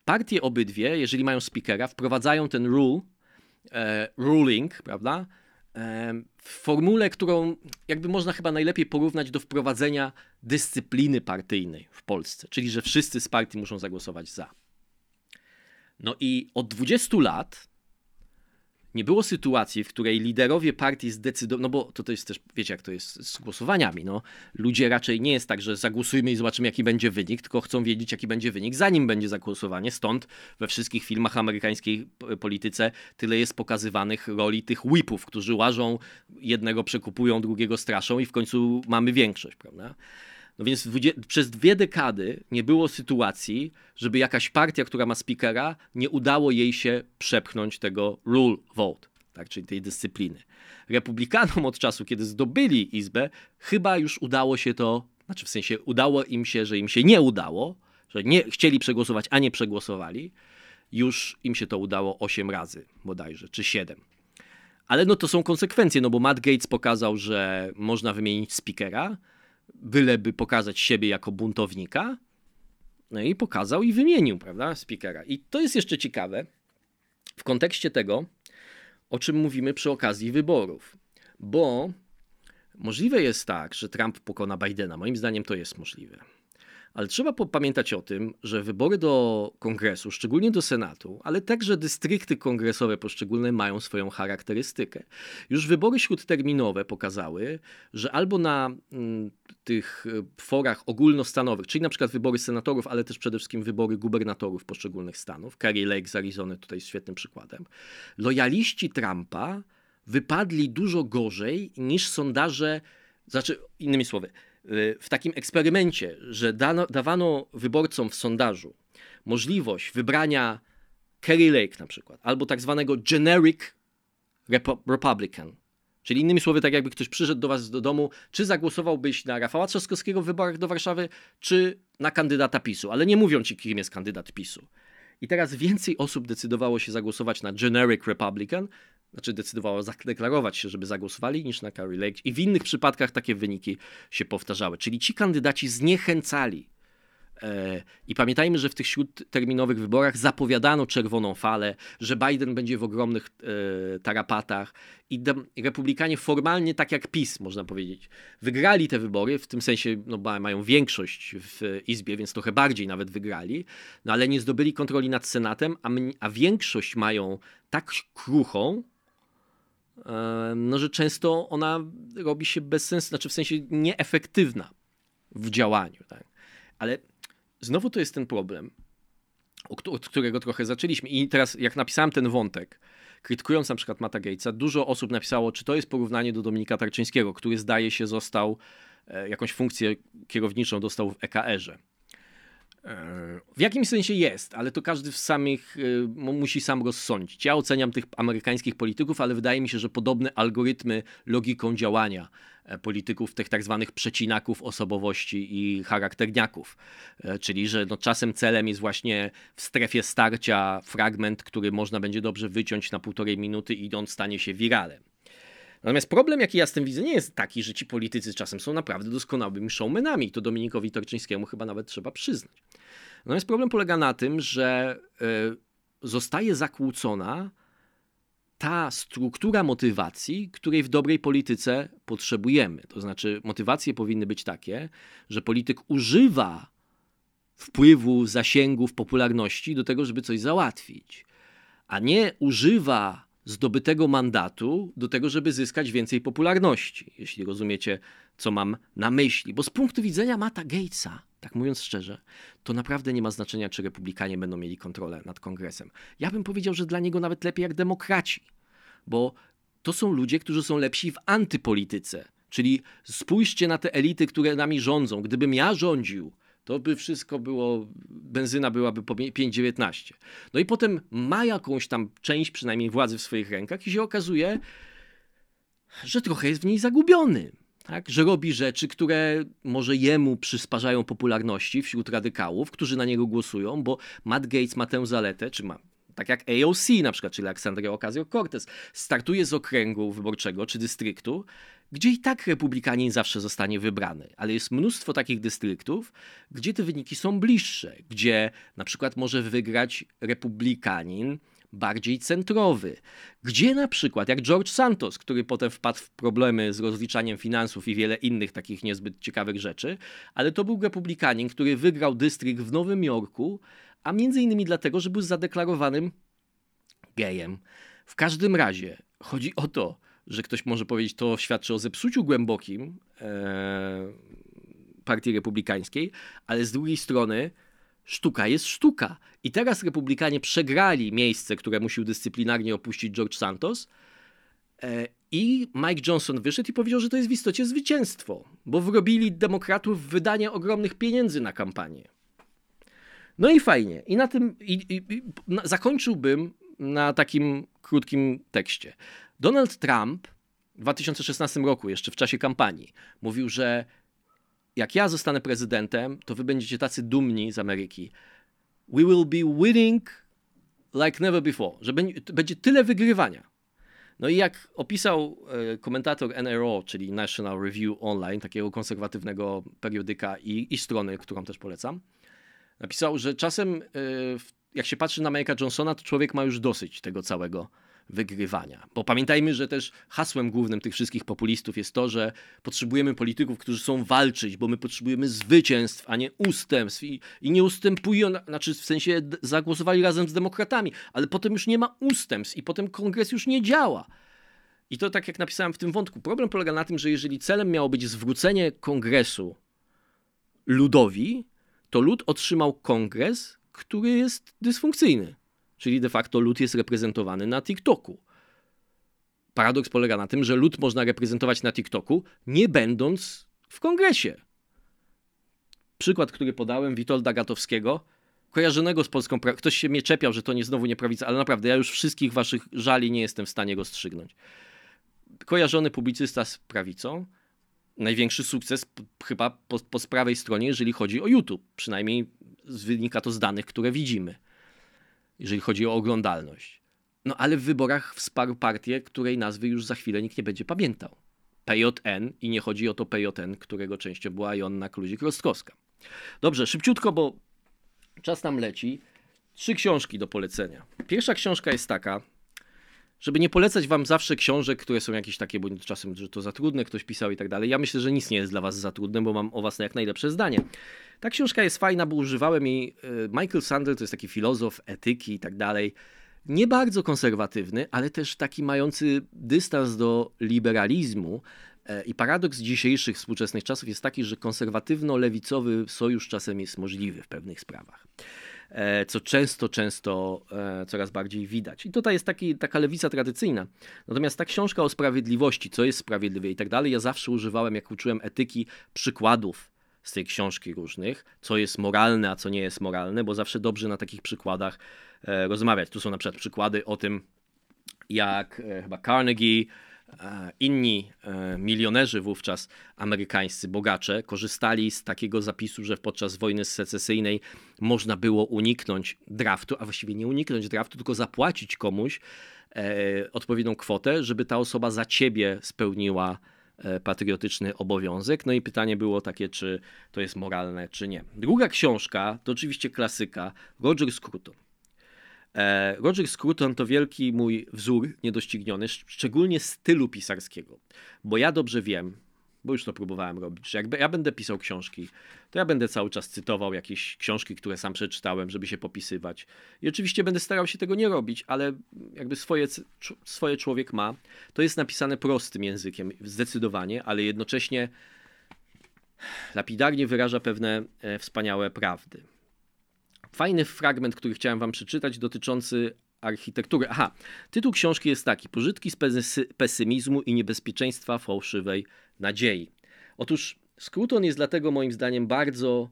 A: partie obydwie, jeżeli mają speakera, wprowadzają ten rule, e, ruling, prawda, e, w formule, którą jakby można chyba najlepiej porównać do wprowadzenia dyscypliny partyjnej w Polsce, czyli że wszyscy z partii muszą zagłosować za. No i od 20 lat nie było sytuacji, w której liderowie partii zdecydowali, no bo to, to jest też, wiecie jak to jest z głosowaniami, no. Ludzie raczej nie jest tak, że zagłosujmy i zobaczymy jaki będzie wynik, tylko chcą wiedzieć jaki będzie wynik, zanim będzie zagłosowanie. Stąd we wszystkich filmach amerykańskiej polityce tyle jest pokazywanych roli tych whipów, którzy łażą, jednego przekupują, drugiego straszą i w końcu mamy większość, prawda? No więc przez dwie dekady nie było sytuacji, żeby jakaś partia, która ma speakera, nie udało jej się przepchnąć tego rule vote, tak, czyli tej dyscypliny. Republikanom od czasu, kiedy zdobyli Izbę, chyba już udało się to, znaczy w sensie udało im się, że im się nie udało, że nie chcieli przegłosować, a nie przegłosowali, już im się to udało 8 razy bodajże, czy 7. Ale no to są konsekwencje, no bo Matt Gates pokazał, że można wymienić speakera, byleby pokazać siebie jako buntownika. No i pokazał i wymienił, prawda, speakera. I to jest jeszcze ciekawe w kontekście tego, o czym mówimy przy okazji wyborów. Bo Możliwe jest tak, że Trump pokona Bidena. Moim zdaniem to jest możliwe. Ale trzeba pamiętać o tym, że wybory do kongresu, szczególnie do Senatu, ale także dystrykty kongresowe poszczególne mają swoją charakterystykę. Już wybory śródterminowe pokazały, że albo na mm, tych e, forach ogólnostanowych, czyli na przykład wybory senatorów, ale też przede wszystkim wybory gubernatorów poszczególnych stanów, Kerry Lake z Arizony tutaj jest świetnym przykładem, lojaliści Trumpa wypadli dużo gorzej niż sondaże, znaczy innymi słowy, w takim eksperymencie, że dano, dawano wyborcom w sondażu możliwość wybrania Kerry Lake na przykład, albo tak zwanego generic Republican, Czyli innymi słowy, tak jakby ktoś przyszedł do was do domu, czy zagłosowałbyś na Rafała Trzaskowskiego w wyborach do Warszawy, czy na kandydata PiSu, ale nie mówią ci, kim jest kandydat PiSu. I teraz więcej osób decydowało się zagłosować na Generic Republican znaczy decydowało zadeklarować się, żeby zagłosowali, niż na Carrie Lake. I w innych przypadkach takie wyniki się powtarzały. Czyli ci kandydaci zniechęcali. E, I pamiętajmy, że w tych śródterminowych wyborach zapowiadano czerwoną falę, że Biden będzie w ogromnych e, tarapatach i republikanie formalnie, tak jak PiS, można powiedzieć, wygrali te wybory, w tym sensie no, mają większość w Izbie, więc trochę bardziej nawet wygrali, no ale nie zdobyli kontroli nad Senatem, a, a większość mają tak kruchą, no, że często ona robi się bez sensu, znaczy w sensie nieefektywna w działaniu. Tak? Ale znowu to jest ten problem, od którego trochę zaczęliśmy. I teraz, jak napisałem ten wątek, krytykując na przykład Mata Gatesa, dużo osób napisało, czy to jest porównanie do Dominika Tarczyńskiego, który zdaje się został, e, jakąś funkcję kierowniczą dostał w EKR-ze. W jakimś sensie jest, ale to każdy w samych y, musi sam rozsądzić. Ja oceniam tych amerykańskich polityków, ale wydaje mi się, że podobne algorytmy logiką działania e, polityków, tych tak zwanych przecinaków osobowości i charakterniaków. E, czyli, że no czasem celem jest właśnie w strefie starcia fragment, który można będzie dobrze wyciąć na półtorej minuty i on stanie się wiralem. Natomiast problem, jaki ja z tym widzę, nie jest taki, że ci politycy czasem są naprawdę doskonałymi showmenami. To Dominikowi Torczyńskiemu chyba nawet trzeba przyznać. Natomiast problem polega na tym, że e, zostaje zakłócona ta struktura motywacji, której w dobrej polityce potrzebujemy. To znaczy, motywacje powinny być takie, że polityk używa wpływu, zasięgów, popularności do tego, żeby coś załatwić, a nie używa zdobytego mandatu do tego, żeby zyskać więcej popularności, jeśli rozumiecie, co mam na myśli. Bo z punktu widzenia Mata Gatesa, tak mówiąc szczerze, to naprawdę nie ma znaczenia, czy republikanie będą mieli kontrolę nad kongresem. Ja bym powiedział, że dla niego nawet lepiej jak demokraci, bo to są ludzie, którzy są lepsi w antypolityce. Czyli spójrzcie na te elity, które nami rządzą. Gdybym ja rządził, to by wszystko było, benzyna byłaby po 5,19. No i potem ma jakąś tam część przynajmniej władzy w swoich rękach i się okazuje, że trochę jest w niej zagubiony. Tak? Że robi rzeczy, które może jemu przysparzają popularności wśród radykałów, którzy na niego głosują, bo Matt Gates ma tę zaletę, czy ma tak jak AOC na przykład, czyli Alexandria Ocasio-Cortez, startuje z okręgu wyborczego czy dystryktu, gdzie i tak republikanin zawsze zostanie wybrany, ale jest mnóstwo takich dystryktów, gdzie te wyniki są bliższe, gdzie na przykład może wygrać republikanin bardziej centrowy, gdzie na przykład jak George Santos, który potem wpadł w problemy z rozliczaniem finansów i wiele innych takich niezbyt ciekawych rzeczy, ale to był republikanin, który wygrał dystrykt w Nowym Jorku, a między innymi dlatego, że był zadeklarowanym gejem. W każdym razie chodzi o to, że ktoś może powiedzieć, to świadczy o zepsuciu głębokim e, Partii Republikańskiej, ale z drugiej strony sztuka jest sztuka. I teraz Republikanie przegrali miejsce, które musiał dyscyplinarnie opuścić George Santos. E, I Mike Johnson wyszedł i powiedział, że to jest w istocie zwycięstwo, bo wrobili demokratów wydanie ogromnych pieniędzy na kampanię. No i fajnie. I na tym i, i, i, na, zakończyłbym na takim krótkim tekście. Donald Trump w 2016 roku, jeszcze w czasie kampanii, mówił, że jak ja zostanę prezydentem, to wy będziecie tacy dumni z Ameryki. We will be winning like never before, że będzie tyle wygrywania. No i jak opisał e, komentator NRO, czyli National Review Online, takiego konserwatywnego periodyka i, i strony, którą też polecam, napisał, że czasem e, jak się patrzy na Ameryka Johnsona, to człowiek ma już dosyć tego całego wygrywania. Bo pamiętajmy, że też hasłem głównym tych wszystkich populistów jest to, że potrzebujemy polityków, którzy chcą walczyć, bo my potrzebujemy zwycięstw, a nie ustępstw. I, i nie ustępują, znaczy w sensie zagłosowali razem z demokratami, ale potem już nie ma ustępstw i potem kongres już nie działa. I to tak jak napisałem w tym wątku, problem polega na tym, że jeżeli celem miało być zwrócenie kongresu ludowi, to lud otrzymał kongres, który jest dysfunkcyjny. Czyli de facto lud jest reprezentowany na TikToku. Paradoks polega na tym, że lud można reprezentować na TikToku, nie będąc w kongresie. Przykład, który podałem, Witolda Gatowskiego, kojarzonego z polską prawicą. Ktoś się mnie czepiał, że to nie znowu nie prawica, ale naprawdę ja już wszystkich waszych żali nie jestem w stanie rozstrzygnąć. Kojarzony publicysta z prawicą, największy sukces chyba po, po prawej stronie, jeżeli chodzi o YouTube. Przynajmniej wynika to z danych, które widzimy, jeżeli chodzi o oglądalność. No ale w wyborach wsparł partię, której nazwy już za chwilę nikt nie będzie pamiętał. PJN i nie chodzi o to PJN, którego częścią była Jonna Kluzik-Rostkowska. Dobrze, szybciutko, bo czas nam leci. Trzy książki do polecenia. Pierwsza książka jest taka, żeby nie polecać wam zawsze książek, które są jakieś takie, bo czasem, że to za trudne, ktoś pisał i tak dalej. Ja myślę, że nic nie jest dla was za trudne, bo mam o was jak najlepsze zdanie. Ta książka jest fajna, bo używałem jej. E, Michael Sandel to jest taki filozof etyki i tak dalej. Nie bardzo konserwatywny, ale też taki mający dystans do liberalizmu. E, I paradoks dzisiejszych współczesnych czasów jest taki, że konserwatywno-lewicowy sojusz czasem jest możliwy w pewnych sprawach. E, co często, często e, coraz bardziej widać. I tutaj jest taki, taka lewica tradycyjna. Natomiast ta książka o sprawiedliwości, co jest sprawiedliwe i tak dalej, ja zawsze używałem, jak uczyłem etyki, przykładów z tej książki różnych, co jest moralne, a co nie jest moralne, bo zawsze dobrze na takich przykładach e, rozmawiać. Tu są na przykład przykłady o tym, jak chyba Carnegie inni e, milionerzy wówczas amerykańscy, bogacze, korzystali z takiego zapisu, że podczas wojny secesyjnej można było uniknąć draftu, a właściwie nie uniknąć draftu, tylko zapłacić komuś e, odpowiednią kwotę, żeby ta osoba za ciebie spełniła e, patriotyczny obowiązek. No i pytanie było takie, czy to jest moralne, czy nie. Druga książka to oczywiście klasyka Roger Scruton. E, Roger Scruton to wielki mój wzór niedościgniony, szczególnie stylu pisarskiego, bo ja dobrze wiem, bo już to próbowałem robić, że jak ja będę pisał książki, to ja będę cały czas cytował jakieś książki, które sam przeczytałem, żeby się popisywać. I oczywiście będę starał się tego nie robić, ale jakby swoje, swoje człowiek ma. To jest napisane prostym językiem, zdecydowanie, ale jednocześnie lapidarnie wyraża pewne e, wspaniałe prawdy. Fajny fragment, który chciałem wam przeczytać, dotyczący architektury. Aha, tytuł książki jest taki: Pożytki z pesymizmu i niebezpieczeństwa fałszywej nadziei. Otóż Scruton jest dlatego moim zdaniem bardzo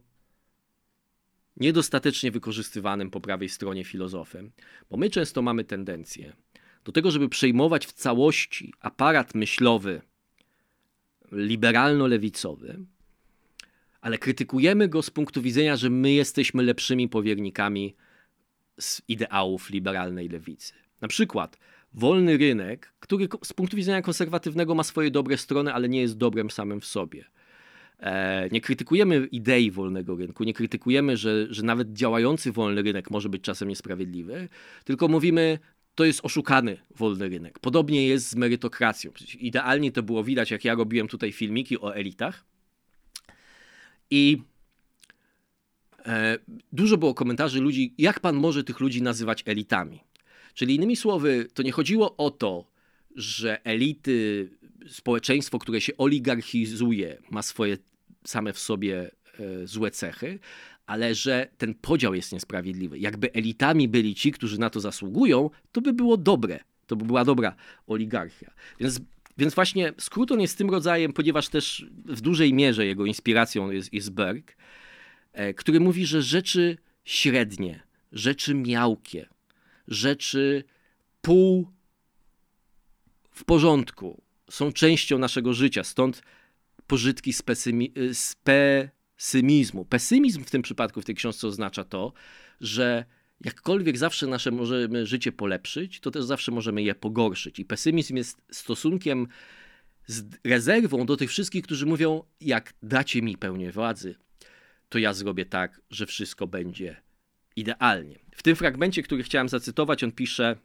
A: niedostatecznie wykorzystywanym po prawej stronie filozofem, bo my często mamy tendencję do tego, żeby przejmować w całości aparat myślowy liberalno-lewicowy, ale krytykujemy go z punktu widzenia, że my jesteśmy lepszymi powiernikami z ideałów liberalnej lewicy. Na przykład wolny rynek, który z punktu widzenia konserwatywnego ma swoje dobre strony, ale nie jest dobrem samym w sobie. E, nie krytykujemy idei wolnego rynku, nie krytykujemy, że, że nawet działający wolny rynek może być czasem niesprawiedliwy, tylko mówimy, to jest oszukany wolny rynek. Podobnie jest z merytokracją. Idealnie to było widać, jak ja robiłem tutaj filmiki o elitach i e, dużo było komentarzy ludzi, jak pan może tych ludzi nazywać elitami. Czyli innymi słowy, to nie chodziło o to, że elity, społeczeństwo, które się oligarchizuje, ma swoje same w sobie e, złe cechy, ale że ten podział jest niesprawiedliwy. Jakby elitami byli ci, którzy na to zasługują, to by było dobre. To by była dobra oligarchia. Więc właśnie Scruton jest tym rodzajem, ponieważ też w dużej mierze jego inspiracją jest, jest Berg, e, który mówi, że rzeczy średnie, rzeczy miałkie, rzeczy pół w porządku są częścią naszego życia. Stąd pożytki z, pesymi, z pesymizmu. Pesymizm w tym przypadku, w tej książce oznacza to, że jakkolwiek zawsze nasze możemy życie polepszyć, to też zawsze możemy je pogorszyć. I pesymizm jest stosunkiem z rezerwą do tych wszystkich, którzy mówią: Jak dacie mi pełnię władzy, to ja zrobię tak, że wszystko będzie idealnie. W tym fragmencie, który chciałem zacytować, on pisze: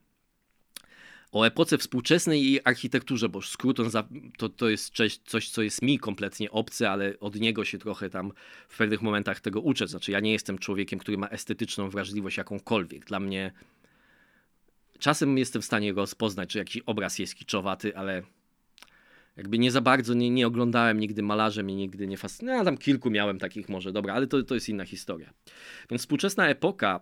A: o epoce współczesnej i architekturze, bo Scruton to, to jest coś, co jest mi kompletnie obce, ale od niego się trochę tam w pewnych momentach tego uczę. Znaczy, ja nie jestem człowiekiem, który ma estetyczną wrażliwość jakąkolwiek. Dla mnie czasem jestem w stanie rozpoznać, czy jakiś obraz jest kiczowaty, ale jakby nie za bardzo, nie, nie oglądałem nigdy malarzem i nigdy nie fascynował. No, tam kilku miałem takich może, dobra, ale to, to jest inna historia. Więc współczesna epoka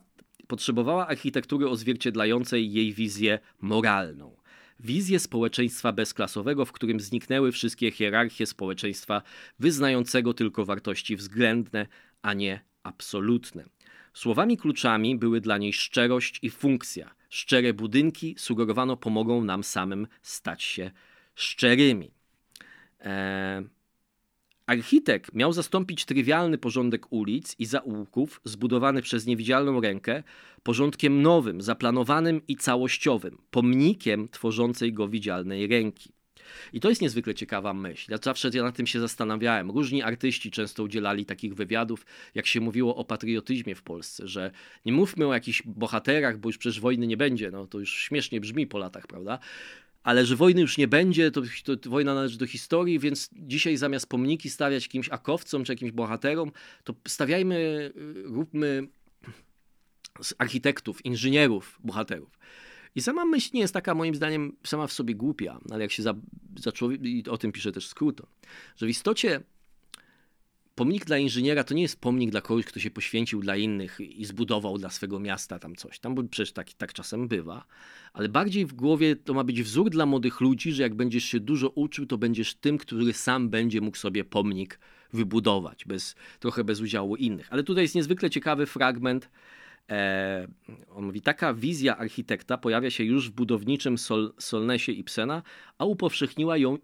A: potrzebowała architektury odzwierciedlającej jej wizję moralną. Wizję społeczeństwa bezklasowego, w którym zniknęły wszystkie hierarchie społeczeństwa wyznającego tylko wartości względne, a nie absolutne. Słowami kluczami były dla niej szczerość i funkcja. Szczere budynki sugerowano pomogą nam samym stać się szczerymi. Eee, Architekt miał zastąpić trywialny porządek ulic i zaułków zbudowany przez niewidzialną rękę porządkiem nowym, zaplanowanym i całościowym, pomnikiem tworzącej go widzialnej ręki. I to jest niezwykle ciekawa myśl. Ja zawsze ja nad tym się zastanawiałem. Różni artyści często udzielali takich wywiadów, jak się mówiło o patriotyzmie w Polsce, że nie mówmy o jakichś bohaterach, bo już przecież wojny nie będzie. No to już śmiesznie brzmi po latach, prawda? Ale że wojny już nie będzie, to, to, wojna należy do historii, więc dzisiaj zamiast pomniki stawiać jakimś akowcom czy jakimś bohaterom, to stawiajmy, y, róbmy z architektów, inżynierów, bohaterów. I sama myśl nie jest taka moim zdaniem sama w sobie głupia, ale jak się za, za człowiek, i o tym pisze też Scruton, że w istocie pomnik dla inżyniera to nie jest pomnik dla kogoś, kto się poświęcił dla innych i zbudował dla swego miasta tam coś. Tam bo przecież tak, tak czasem bywa. Ale bardziej w głowie to ma być wzór dla młodych ludzi, że jak będziesz się dużo uczył, to będziesz tym, który sam będzie mógł sobie pomnik wybudować, bez, trochę bez udziału innych. Ale tutaj jest niezwykle ciekawy fragment. E, on mówi, taka wizja architekta pojawia się już w budowniczym Sol, Solnesie Ibsena, a upowszechniła ją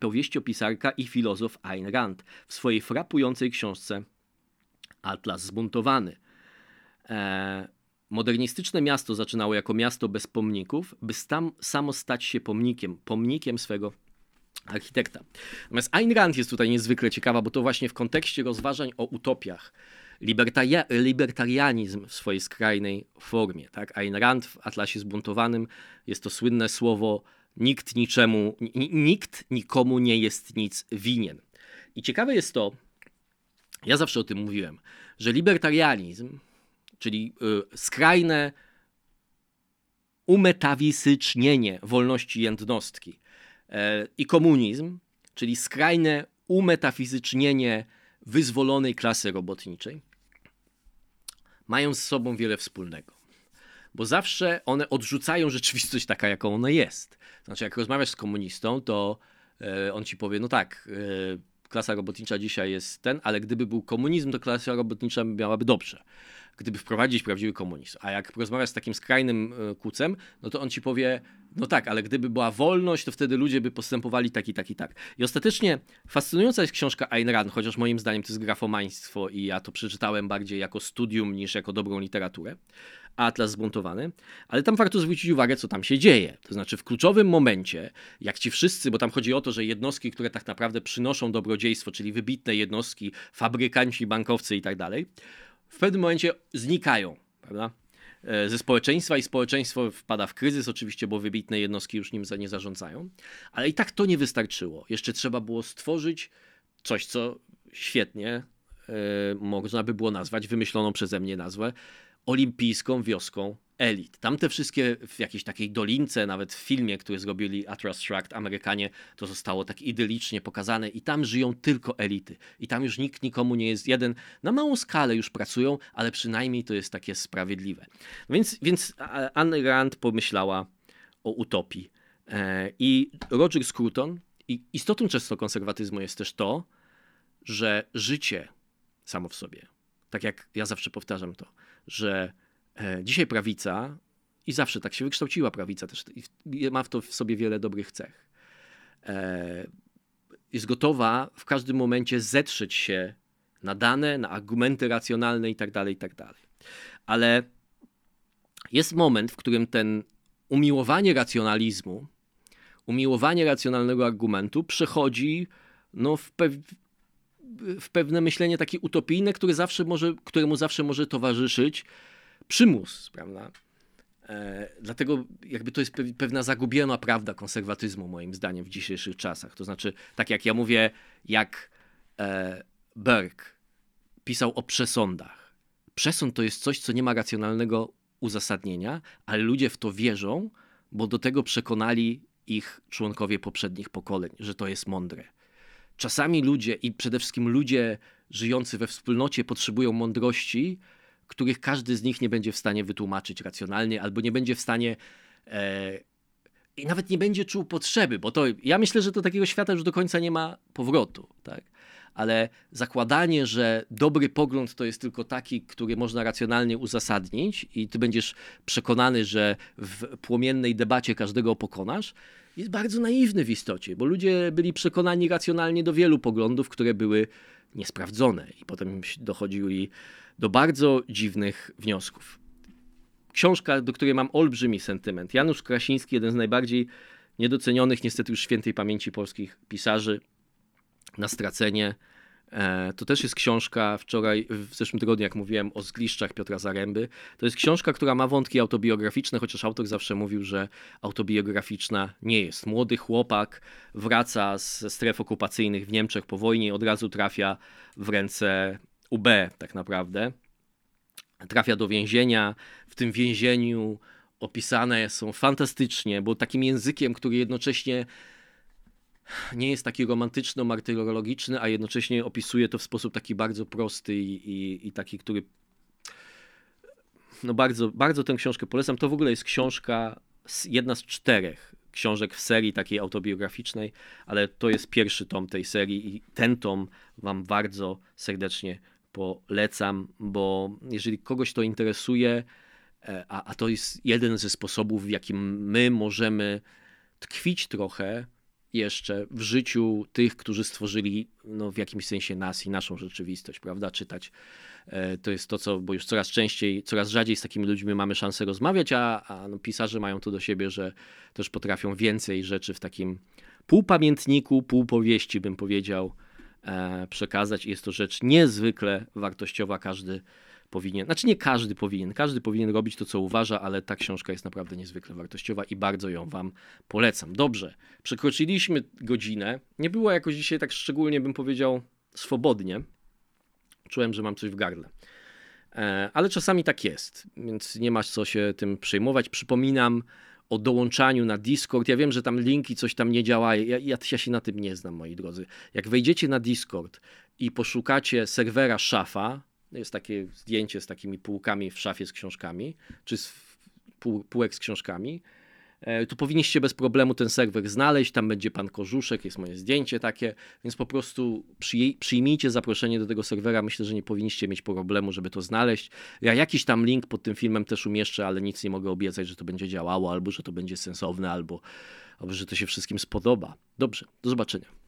A: powieściopisarka i filozof Ayn Rand w swojej frapującej książce Atlas zbuntowany. E, modernistyczne miasto zaczynało jako miasto bez pomników, by tam samo stać się pomnikiem, pomnikiem swego architekta. Natomiast Ayn Rand jest tutaj niezwykle ciekawa, bo to właśnie w kontekście rozważań o utopiach, libertaria, libertarianizm w swojej skrajnej formie. Tak? Ayn Rand w Atlasie zbuntowanym jest to słynne słowo Nikt niczemu, nikt nikomu nie jest nic winien. I ciekawe jest to, ja zawsze o tym mówiłem, że libertarianizm, czyli y, skrajne umetawizycznienie wolności jednostki y, i komunizm, czyli skrajne umetafizycznienie wyzwolonej klasy robotniczej, mają z sobą wiele wspólnego bo zawsze one odrzucają rzeczywistość taka, jaką ona jest. Znaczy, jak rozmawiasz z komunistą, to e, on ci powie, no tak, e, klasa robotnicza dzisiaj jest ten, ale gdyby był komunizm, to klasa robotnicza miałaby dobrze. Gdyby wprowadzić prawdziwy komunizm. A jak rozmawiasz z takim skrajnym e, kucem, no to on ci powie, no tak, ale gdyby była wolność, to wtedy ludzie by postępowali tak i tak i tak. I ostatecznie fascynująca jest książka Ayn Rand, chociaż moim zdaniem to jest grafomaństwo i ja to przeczytałem bardziej jako studium niż jako dobrą literaturę. Atlas zbuntowany, ale tam warto zwrócić uwagę, co tam się dzieje. To znaczy, w kluczowym momencie, jak ci wszyscy, bo tam chodzi o to, że jednostki, które tak naprawdę przynoszą dobrodziejstwo, czyli wybitne jednostki, fabrykanci, bankowcy i tak dalej, w pewnym momencie znikają, prawda? E, ze społeczeństwa i społeczeństwo wpada w kryzys, oczywiście, bo wybitne jednostki już nim nie zarządzają, ale i tak to nie wystarczyło. Jeszcze trzeba było stworzyć coś, co świetnie yy, można by było nazwać, wymyśloną przeze mnie nazwę, olimpijską wioską elit. Tam te wszystkie w jakiejś takiej dolince, nawet w filmie, który zrobili Atlas Shrugged, Amerykanie, to zostało tak idylicznie pokazane i tam żyją tylko elity. I tam już nikt nikomu nie jest jeden. Na małą skalę już pracują, ale przynajmniej to jest takie sprawiedliwe. Więc, więc Anne Rand pomyślała o utopii. E, I Roger Scruton, i istotą często konserwatyzmu jest też to, że życie samo w sobie, tak jak ja zawsze powtarzam to, że dzisiaj prawica, i zawsze tak się wykształciła prawica też, ma w to w sobie wiele dobrych cech, e, jest gotowa w każdym momencie zetrzeć się na dane, na argumenty racjonalne itd., tak itd. Tak Ale jest moment, w którym ten umiłowanie racjonalizmu, umiłowanie racjonalnego argumentu przechodzi no, w, pew w pewne myślenie takie utopijne, które zawsze może, któremu zawsze może towarzyszyć przymus, prawda? E, dlatego jakby to jest pewna zagubiona prawda konserwatyzmu moim zdaniem w dzisiejszych czasach. To znaczy, tak jak ja mówię, jak e, Berg pisał o przesądach. Przesąd to jest coś, co nie ma racjonalnego uzasadnienia, ale ludzie w to wierzą, bo do tego przekonali ich członkowie poprzednich pokoleń, że to jest mądre. Czasami ludzie i przede wszystkim ludzie żyjący we wspólnocie potrzebują mądrości, których każdy z nich nie będzie w stanie wytłumaczyć racjonalnie, albo nie będzie w stanie e, i nawet nie będzie czuł potrzeby, bo to ja myślę, że do takiego świata już do końca nie ma powrotu, tak? Ale zakładanie, że dobry pogląd to jest tylko taki, który można racjonalnie uzasadnić i ty będziesz przekonany, że w płomiennej debacie każdego pokonasz, jest bardzo naiwny w istocie, bo ludzie byli przekonani racjonalnie do wielu poglądów, które były niesprawdzone i potem dochodzili do bardzo dziwnych wniosków. Książka, do której mam olbrzymi sentyment. Janusz Krasiński, jeden z najbardziej niedocenionych, niestety już świętej pamięci polskich pisarzy, na stracenie. E, to też jest książka, wczoraj, w zeszłym tygodniu, jak mówiłem, o zgliszczach Piotra Zaręby. To jest książka, która ma wątki autobiograficzne, chociaż autor zawsze mówił, że autobiograficzna nie jest. Młody chłopak wraca ze stref okupacyjnych w Niemczech po wojnie i od razu trafia w ręce UB tak naprawdę. Trafia do więzienia. W tym więzieniu opisane są fantastycznie, bo takim językiem, który jednocześnie nie jest taki romantyczno-martyrologiczny, a jednocześnie opisuje to w sposób taki bardzo prosty i, i, i taki, który no bardzo, bardzo tę książkę polecam. To w ogóle jest książka, jedna z czterech książek w serii takiej autobiograficznej, ale to jest pierwszy tom tej serii i ten tom wam bardzo serdecznie polecam, bo jeżeli kogoś to interesuje, e, a, a to jest jeden ze sposobów, w jakim my możemy tkwić trochę jeszcze w życiu tych, którzy stworzyli no, w jakimś sensie nas i naszą rzeczywistość, prawda? Czytać e, to jest to, co, bo już coraz częściej, coraz rzadziej z takimi ludźmi mamy szansę rozmawiać, a, a no, pisarze mają to do siebie, że też potrafią więcej rzeczy w takim półpamiętniku, półpowieści, bym powiedział, przekazać. Jest to rzecz niezwykle wartościowa. Każdy powinien, znaczy nie każdy powinien, każdy powinien robić to, co uważa, ale ta książka jest naprawdę niezwykle wartościowa i bardzo ją Wam polecam. Dobrze, przekroczyliśmy godzinę. Nie było jakoś dzisiaj tak szczególnie, bym powiedział, swobodnie. Czułem, że mam coś w gardle. E, ale czasami tak jest, więc nie masz co się tym przejmować. Przypominam, o dołączaniu na Discord. Ja wiem, że tam linki coś tam nie działają. Ja, ja, ja, się na tym nie znam, moi drodzy. Jak wejdziecie na Discord i poszukacie serwera szafa, jest takie zdjęcie z takimi półkami w szafie z książkami, czy z pół, półek z książkami, tu powinniście bez problemu ten serwer znaleźć, tam będzie pan Korzuszek, jest moje zdjęcie takie, więc po prostu przyjmijcie zaproszenie do tego serwera, myślę, że nie powinniście mieć problemu, żeby to znaleźć. Ja jakiś tam link pod tym filmem też umieszczę, ale nic nie mogę obiecać, że to będzie działało, albo że to będzie sensowne, albo, albo że to się wszystkim spodoba. Dobrze, do zobaczenia.